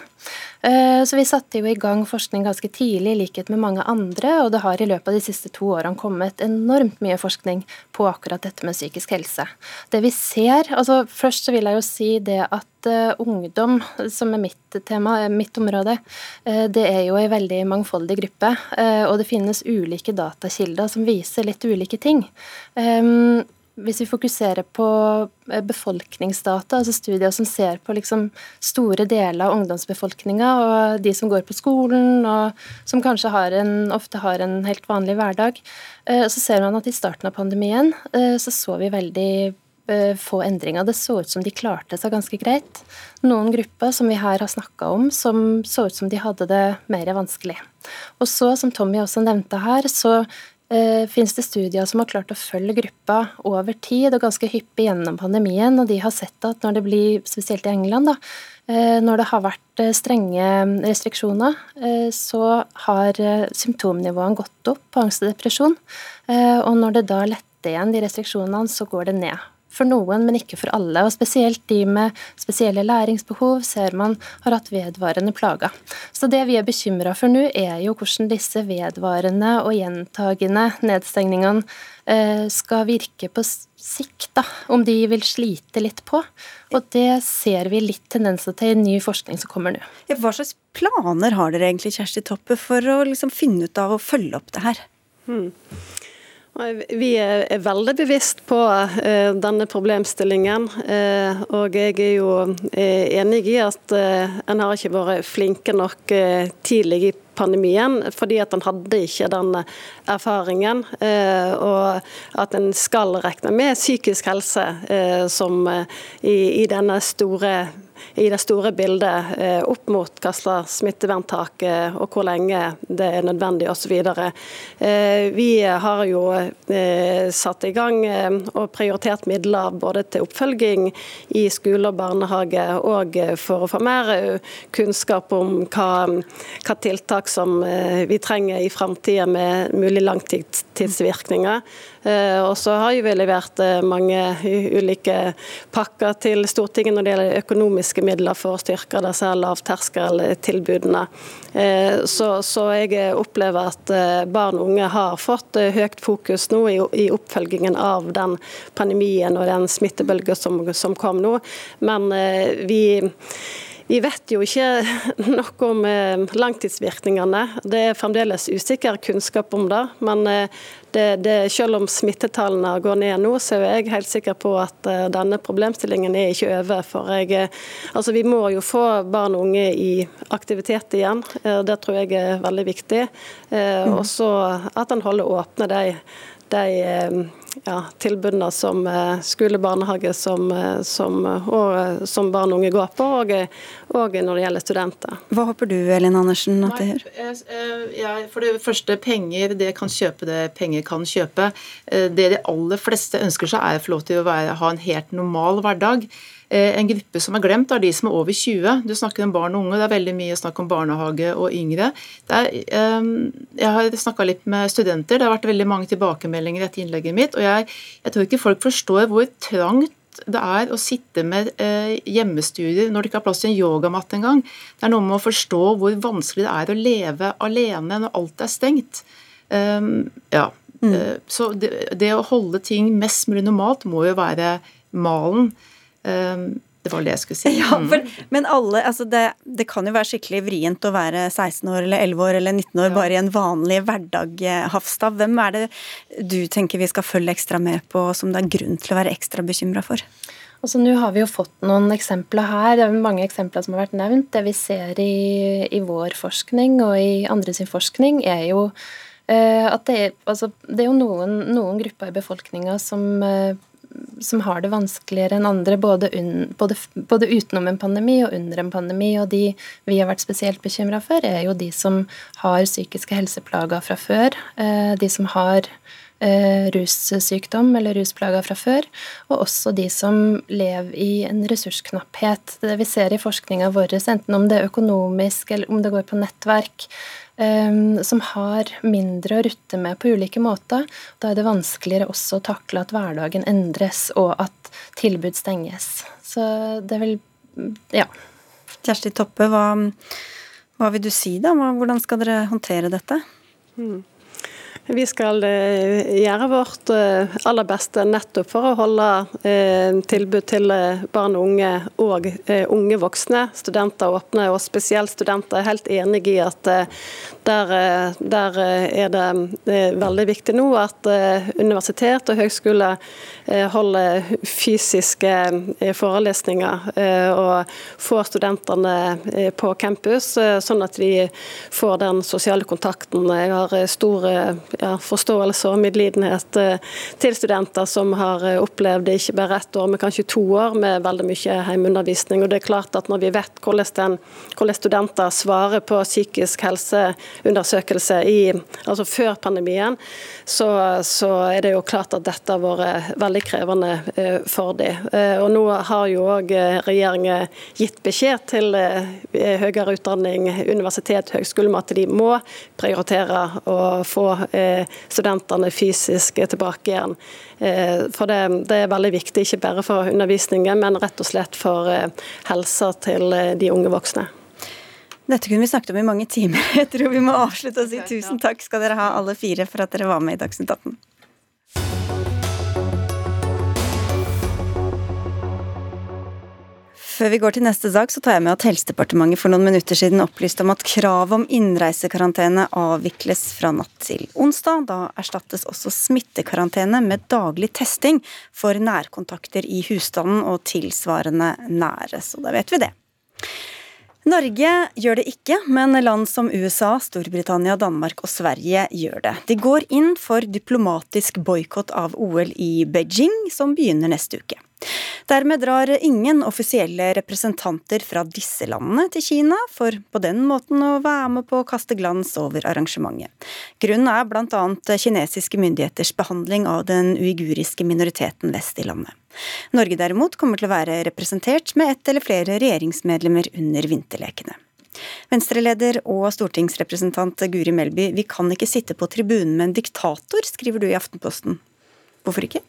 Eh, så vi satte jo i gang forskning ganske tidlig, i likhet med mange andre, og det har i løpet av de siste to årene kommet enormt mye forskning på akkurat dette med psykisk helse. Det vi ser, altså Først så vil jeg jo si det at uh, ungdom, som er mitt tema, mitt område, det er jo en veldig mangfoldig gruppe, og det finnes ulike datakilder som viser litt ulike ting. Hvis vi fokuserer på eh, befolkningsdata, altså studier som ser på liksom store deler av ungdomsbefolkninga og de som går på skolen og som kanskje har en, ofte har en helt vanlig hverdag, eh, så ser man at i starten av pandemien eh, så så vi veldig få endringer. Det så ut som de klarte seg ganske greit. Noen grupper som vi her har snakka om, som så ut som de hadde det mer vanskelig. Og så, som Tommy også nevnte her, så finnes det studier som har klart å følge gruppa over tid og ganske hyppig gjennom pandemien, og de har sett at når det blir, spesielt i England, da, eh, når det har vært eh, strenge restriksjoner, eh, så har eh, symptomnivåene gått opp på angst og depresjon. Eh, og når det da letter igjen de restriksjonene, så går det ned for noen, men ikke for alle. og Spesielt de med spesielle læringsbehov ser man har hatt vedvarende plager. Så Det vi er bekymra for nå, er jo hvordan disse vedvarende og gjentagende nedstengningene eh, skal virke på sikt. da, Om de vil slite litt på. Og Det ser vi litt tendenser til i ny forskning som kommer nå.
Hva slags planer har dere egentlig, Kjersti Toppe, for å liksom finne ut av å følge opp det her?
Hmm. Vi er veldig bevisst på uh, denne problemstillingen. Uh, og jeg er jo uh, enig i at en har ikke vært flinke nok tidlig i pandemien, fordi at en hadde ikke den erfaringen. og at en skal regne med psykisk helse som i, i denne store i det store bildet eh, opp mot hva slags smitteverntak eh, og hvor lenge det er nødvendig osv. Eh, vi har jo satt i gang og prioritert midler både til oppfølging i skole og barnehage, og for å få mer kunnskap om hva, hva tiltak som vi trenger i framtida med mulig langtidsvirkninger. Og så har vi levert mange ulike pakker til Stortinget når det gjelder økonomiske midler for å styrke disse lavterskeltilbudene. Eh, så, så, jeg opplever at eh, barn og unge har fått eh, høyt fokus nå i, i oppfølgingen av den pandemien og den smittebølgen som, som kom nå. Men vi vi vet jo ikke noe om langtidsvirkningene. Det er fremdeles usikker kunnskap om det. Men det, det, selv om smittetallene går ned nå, så er jeg helt sikker på at denne problemstillingen er ikke over. For jeg, altså vi må jo få barn og unge i aktivitet igjen. Det tror jeg er veldig viktig. Også Og så at en holder åpne de de eh, ja, tilbudene som eh, skole, barnehage som, eh, som, og, som barn og unge går på, og, og, når det gjelder studenter.
Hva håper du Elin Andersen at det gjør?
Ja, for det første, penger det kan kjøpe det penger kan kjøpe. Det de aller fleste ønsker seg, er å få lov til å være, ha en helt normal hverdag. Eh, en gruppe som er glemt, er de som er over 20. Du snakker om barn og unge, det er veldig mye snakk om barnehage og yngre. Er, ehm, jeg har snakka litt med studenter, det har vært veldig mange tilbakemeldinger i dette innlegget mitt. Og jeg, jeg tror ikke folk forstår hvor trangt det er å sitte med eh, hjemmestudier når det ikke har plass til en yogamatte engang. Det er noe med å forstå hvor vanskelig det er å leve alene når alt er stengt. Um, ja. Mm. Uh, så det, det, å holde ting mest mulig normalt må jo være malen. Ehm, det var det jeg skulle si.
Ja, for, men alle, altså det, det, kan jo være skikkelig vrient å være 16 år eller 11 år eller 19 år ja. bare i en vanlig hverdag, eh, Hafstad. Hvem er det du tenker vi skal følge ekstra med på, som det er grunn til å være ekstra bekymra for?
Altså, Nå har vi jo fått noen eksempler her. Det er mange eksempler som har vært nevnt. Det vi ser i, i vår forskning og i andre sin forskning, er jo uh, at det er, altså, det er jo noen, noen grupper i befolkninga som uh, som har det vanskeligere enn andre, både, un, både, både, utenom en pandemi og under en pandemi. Og de vi har vært spesielt bekymra for, er jo de som har psykiske helseplager fra før. Eh, de som har eh, russykdom eller rusplager fra før. Og også de som lever i en ressursknapphet. Det vi ser i forskninga vår, enten om det er økonomisk eller om det går på nettverk, som har mindre å rutte med på ulike måter. Da er det vanskeligere også å takle at hverdagen endres, og at tilbud stenges. Så det vil Ja.
Kjersti Toppe, hva, hva vil du si da? Hvordan skal dere håndtere dette? Mm.
Vi skal eh, gjøre vårt eh, aller beste nettopp for å holde eh, tilbud til barn og unge og unge voksne. Studenter åpne, og spesielt studenter. Er helt enig i at der, der er det veldig viktig nå at universitet og høgskole holder fysiske forelesninger og får studentene på campus, sånn at de får den sosiale kontakten. Jeg har stor ja, forståelse og medlidenhet til studenter som har opplevd ikke bare ett år, men kanskje to år med veldig mye hjemmeundervisning. Og det er klart at Når vi vet hvordan, den, hvordan studenter svarer på psykisk helseundersøkelse i, altså før pandemien, så, så, er det jo klart at dette har vært veldig krevende for dem. Og nå har jo òg regjeringen gitt beskjed til høyere utdanning, universitet, høgskole, at de må prioritere å få studentene fysisk tilbake igjen. For det, det, er veldig viktig, ikke bare for undervisningen, men rett og slett for helsa til de unge voksne.
Dette kunne vi snakket om i mange timer. Jeg tror vi må avslutte og si tusen takk skal dere ha alle fire for at dere var med i Dagsnytt 18. Før vi går til neste sak, så tar jeg med at Helsedepartementet for noen minutter siden opplyste om at kravet om innreisekarantene avvikles fra natt til onsdag. Da erstattes også smittekarantene med daglig testing for nærkontakter i husstanden og tilsvarende nære. Så da vet vi det. Norge gjør det ikke, men land som USA, Storbritannia, Danmark og Sverige gjør det. De går inn for diplomatisk boikott av OL i Beijing, som begynner neste uke. Dermed drar ingen offisielle representanter fra disse landene til Kina, for på den måten å være med på å kaste glans over arrangementet. Grunnen er bl.a. kinesiske myndigheters behandling av den uiguriske minoriteten vest i landet. Norge derimot kommer til å være representert med ett eller flere regjeringsmedlemmer under vinterlekene. Venstreleder og stortingsrepresentant Guri Melby, vi kan ikke sitte på tribunen med en diktator, skriver du i Aftenposten. Hvorfor ikke?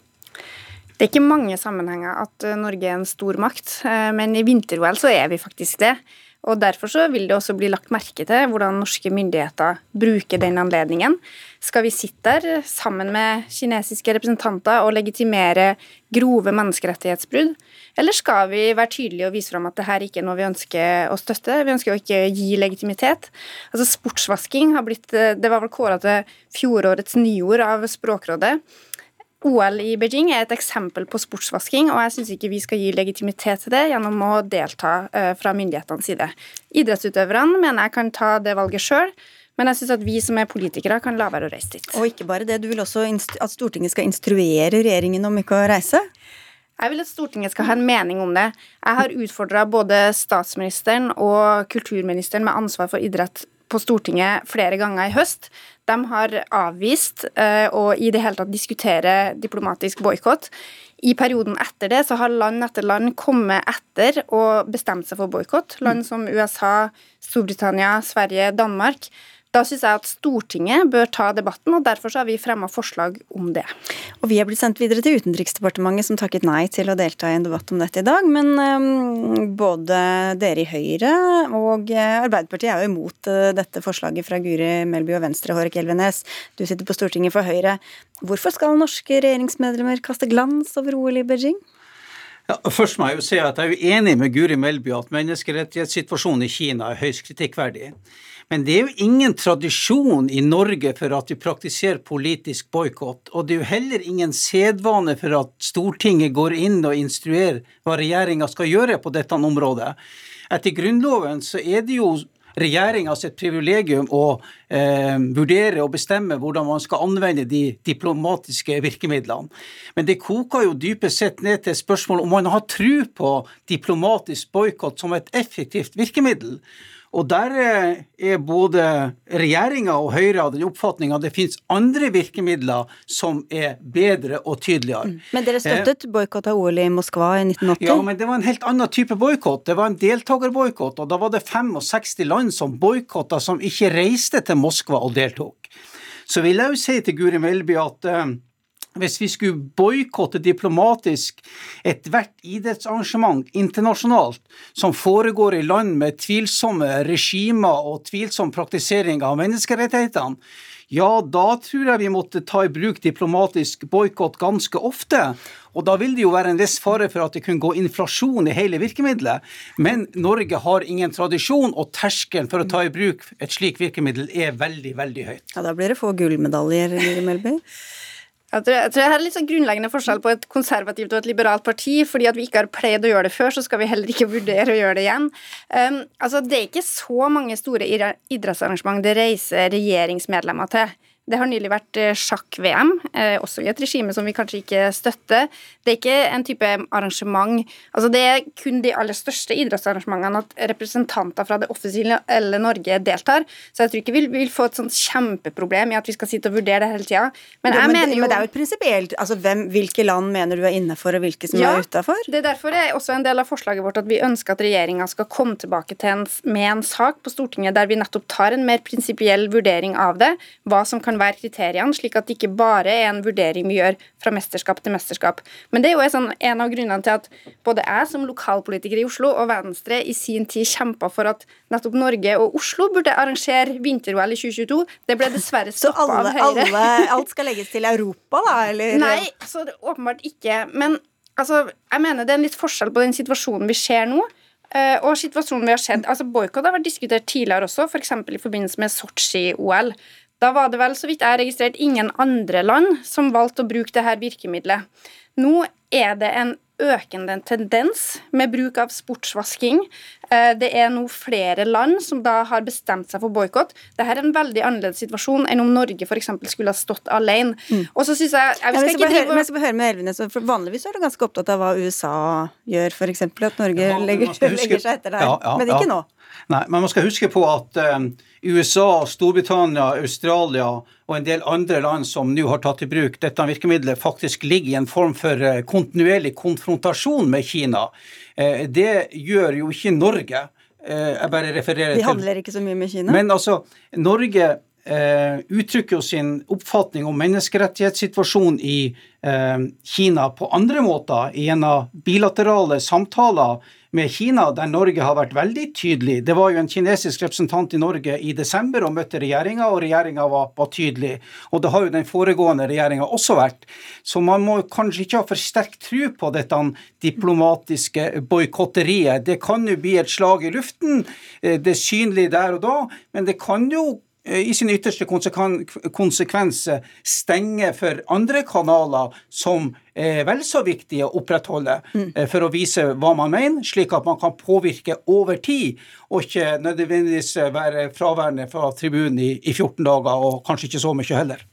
Det er ikke mange sammenhenger at eh, Norge er en stor makt, eh, men i vinter-OL så er vi faktisk det. Og Derfor så vil det også bli lagt merke til hvordan norske myndigheter bruker den anledningen. Skal vi sitte der sammen med kinesiske representanter og legitimere grove menneskerettighetsbrudd, eller skal vi være tydelige og vise fram at dette ikke er noe vi ønsker å støtte? Vi ønsker å ikke gi legitimitet. Altså Sportsvasking har blitt eh, Det var vel kåra til fjorårets nyord av Språkrådet. OL i Beijing er et eksempel på sportsvasking, og jeg syns ikke vi skal gi legitimitet til det gjennom å delta eh, fra myndighetenes side. Idrettsutøverne mener jeg kan ta det valget sjøl. Men jeg syns at vi som er politikere, kan la være å reise dit.
Og ikke bare det, du vil også at Stortinget skal instruere regjeringen om ikke å reise?
Jeg vil at Stortinget skal ha en mening om det. Jeg har utfordra både statsministeren og kulturministeren med ansvar for idrett på Stortinget flere ganger i høst. De har avvist uh, å i det hele tatt diskutere diplomatisk boikott. I perioden etter det så har land etter land kommet etter og bestemt seg for boikott. Land som USA, Storbritannia, Sverige, Danmark. Da syns jeg at Stortinget bør ta debatten, og derfor har vi fremma forslag om det.
Og Vi er blitt sendt videre til Utenriksdepartementet, som takket nei til å delta i en debatt om dette i dag. Men um, både dere i Høyre og eh, Arbeiderpartiet er jo imot uh, dette forslaget fra Guri Melby og Venstre, Hårek Elvenes. Du sitter på Stortinget for Høyre. Hvorfor skal norske regjeringsmedlemmer kaste glans over OL i Beijing?
Ja, først må jeg jo si at jeg er enig med Guri Melby at menneskerettighetssituasjonen i Kina er høyst kritikkverdig. Men det er jo ingen tradisjon i Norge for at vi praktiserer politisk boikott. Og det er jo heller ingen sedvane for at Stortinget går inn og instruerer hva regjeringa skal gjøre på dette området. Etter Grunnloven så er det jo regjeringa sitt privilegium å eh, vurdere og bestemme hvordan man skal anvende de diplomatiske virkemidlene. Men det koker jo dypest sett ned til spørsmålet om man har tro på diplomatisk boikott som et effektivt virkemiddel. Og der eh, er både regjeringa og Høyre av den oppfatning at det finnes andre virkemidler som er bedre og tydeligere. Mm.
Men dere støttet eh, boikott av OL i Moskva i 1980?
Ja, men det var en helt annen type boikott. Det var en deltakerboikott, og da var det 65 land som boikotta, som ikke reiste til Moskva og deltok. Så vil jeg jo si til Guri Melby at eh, hvis vi skulle boikotte diplomatisk ethvert idrettsarrangement internasjonalt som foregår i land med tvilsomme regimer og tvilsom praktisering av menneskerettighetene, ja, da tror jeg vi måtte ta i bruk diplomatisk boikott ganske ofte. Og da vil det jo være en viss fare for at det kunne gå inflasjon i hele virkemidlet. Men Norge har ingen tradisjon, og terskelen for å ta i bruk et slikt virkemiddel er veldig, veldig høyt.
Ja, Da blir det få gullmedaljer, Melby.
Jeg tror, jeg tror det er litt sånn grunnleggende forskjell på et konservativt og et liberalt parti. fordi at vi ikke har pleid å gjøre det før, så skal vi heller ikke vurdere å gjøre det igjen. Um, altså, Det er ikke så mange store idrettsarrangement det reiser regjeringsmedlemmer til. Det har nylig vært eh, sjakk-VM, eh, også i et regime som vi kanskje ikke støtter. Det er ikke en type arrangement altså Det er kun de aller største idrettsarrangementene at representanter fra det offisielle Norge deltar. Så jeg tror ikke vi vil få et sånt kjempeproblem i at vi skal sitte og vurdere det hele tida.
Men, men, men, det er jo prinsipielt. Altså, hvilke land mener du er innenfor, og hvilke som ja, er utafor?
Det er derfor det er også en del av forslaget vårt at vi ønsker at regjeringa skal komme tilbake en, med en sak på Stortinget der vi nettopp tar en mer prinsipiell vurdering av det. hva som kan være kriteriene, slik at det ikke bare er en vurdering vi gjør fra mesterskap til mesterskap. Men det er jo sånn, en av grunnene til at både jeg som lokalpolitiker i Oslo og Venstre i sin tid kjempa for at nettopp Norge og Oslo burde arrangere vinter-OL i 2022. Det ble dessverre stoppa av Høyre.
Alle, alt skal legges til Europa, da? Eller?
Nei, så det, åpenbart ikke. Men altså, jeg mener det er en litt forskjell på den situasjonen vi ser nå. Uh, og situasjonen vi har sett, altså Boikott har vært diskutert tidligere også, f.eks. For i forbindelse med Sotsji-OL. Da var det vel, så vidt jeg registrert, ingen andre land som valgte å bruke dette virkemidlet. Nå er det en økende tendens med bruk av sportsvasking. Eh, det er nå flere land som da har bestemt seg for boikott. Dette er en veldig annerledes situasjon enn om Norge f.eks. skulle ha stått alene. Mm. Og så synes Jeg jeg,
ja, jeg, skal høre, jeg skal høre med Elvenes, for Vanligvis er du ganske opptatt av hva USA gjør, f.eks. At Norge ja, legger, legger, seg etter der. Ja, men ikke nå.
Nei, men man skal huske på at um, USA, Storbritannia, Australia og en del andre land som nå har tatt i bruk dette virkemidlet, faktisk ligger i en form for uh, kontinuerlig konfrontasjon med Kina. Uh, det gjør jo ikke Norge. Jeg bare refererer
til De handler ikke så mye med Kina?
Men altså, Norge uttrykker jo sin oppfatning om menneskerettighetssituasjonen i Kina på andre måter, gjennom bilaterale samtaler med Kina, der Norge har vært veldig tydelig. Det var jo en kinesisk representant i Norge i desember og møtte regjeringa, og regjeringa var, var, tydelig. Og det har jo den foregående regjeringa også vært. Så man må kanskje ikke ha for sterk tro på dette diplomatiske boikotteriet. Det kan jo bli et slag i luften, eh, det er synlig der og da, men det kan jo Eh, i sin ytterste konsekvens stenge for andre kanaler som er vel så viktige å opprettholde mm. Eh, for å vise hva man mener, slik at man kan påvirke over tid, og ikke nødvendigvis være fraværende fra tribunen i, i 14 dager, og kanskje ikke så mye heller.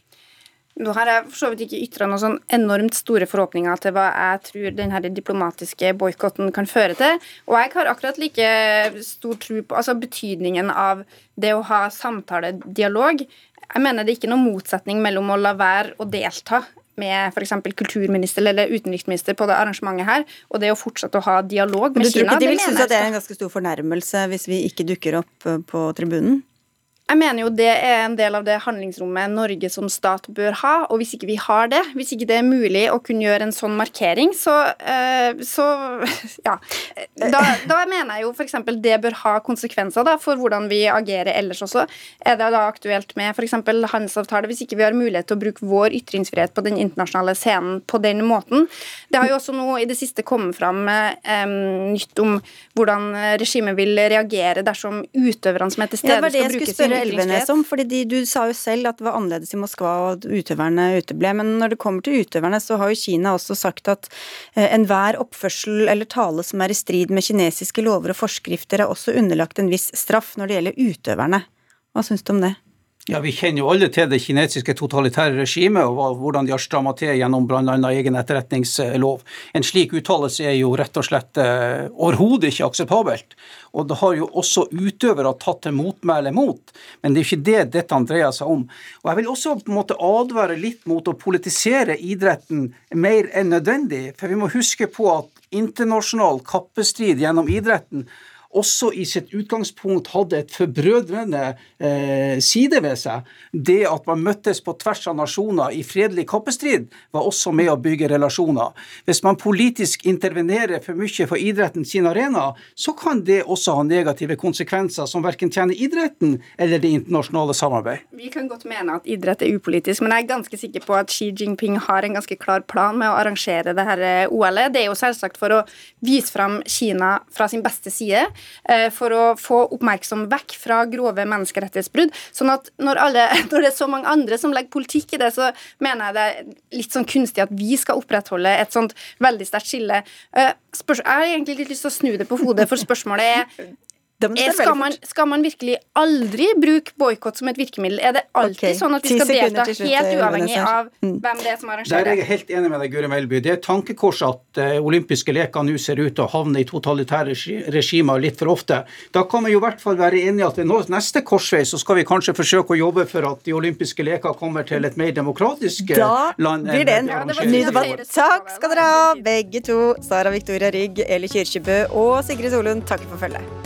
Nå har jeg for så vidt ikke ytra noen sånn enormt store forhåpninger til hva jeg tror denne diplomatiske boikotten kan føre til. Og jeg har akkurat like stor tro på altså betydningen av det å ha samtale, dialog. Jeg mener det er ikke noen motsetning mellom å la være å delta med f.eks. kulturminister eller utenriksminister på det arrangementet her, og det å fortsette å ha dialog med Kina. Men du tror
ikke de vil synes at det er en ganske stor fornærmelse hvis vi ikke dukker opp på tribunen?
Jeg mener jo det er en del av det handlingsrommet Norge som stat bør ha. Og hvis ikke vi har det, hvis ikke det er mulig å kunne gjøre en sånn markering, så, uh, så ja. Da, da, mener jeg jo f.eks. det bør ha konsekvenser da, for hvordan vi agerer ellers også. Er det da aktuelt med f.eks. handelsavtale hvis ikke vi har mulighet til å bruke vår ytringsfrihet på den internasjonale scenen på den måten? Det har jo også nå i det siste kommet fram um, nytt om hvordan regimet vil reagere dersom utøverne som er til stede, skal bruke sin
Elvenes om, fordi de, Du sa jo selv at det var annerledes i Moskva og at utøverne uteble. Men når det kommer til utøverne, så har jo Kina også sagt at eh, enhver oppførsel eller tale som er i strid med kinesiske lover og forskrifter, er også underlagt en viss straff når det gjelder utøverne. Hva syns du om det?
Ja, Vi kjenner jo alle til det kinesiske totalitære regimet og hvordan de har stramma til gjennom bl.a. egen etterretningslov. En slik uttalelse er jo rett og slett eh, overhodet ikke akseptabelt. Og det har jo også utøvere tatt til motmæle mot, men det er ikke det dette dreier seg om. Og Jeg vil også på en måte advare litt mot å politisere idretten mer enn nødvendig, for vi må huske på at internasjonal kappestrid gjennom idretten også i sitt utgangspunkt hadde et forbrødrende eh, side ved seg. Det at man møttes på tvers av nasjoner i fredelig kappestrid, var også med å bygge relasjoner. Hvis man politisk intervenerer for mye for idretten sin arena, så kan det også ha negative konsekvenser som verken tjener idretten eller det internasjonale samarbeid.
Vi kan godt mene at idrett er upolitisk, men jeg er ganske sikker på at Xi Jinping har en ganske klar plan med å arrangere det her eh, OL-et. Det er jo selvsagt for å vise fram Kina fra sin beste side. Eh, for å få oppmerksom vekk fra grove menneskerettighetsbrudd. Sånn at når, alle, når, det er så mange andre som legger politikk i det, så mener jeg det er litt sånn kunstig at vi skal opprettholde et sånt veldig sterkt skille. Spørs jeg har egentlig litt lyst til å snu det på hodet, for spørsmålet er skal, man, skal man virkelig aldri bruke boikott som et virkemiddel? Er det alltid
okay.
sånn at vi skal delta
slutt,
helt
eh,
uavhengig av hvem det er som
Der er jeg helt enig med deg, Guri Melby. Det er et tankekors at eh, olympiske leker nå ser ut til å havne i totalitære regimer litt for ofte. Da kan vi jo i hvert fall være enige at ved neste korsvei så skal vi kanskje forsøke å jobbe for at de olympiske leker kommer til et mer demokratisk eh,
Da
land.
blir det en
det
ny debatt. Takk skal dere ha, begge to. Sara Victoria Rygg, Eli Kyrkjebø og Sigrid Solund takk for følget.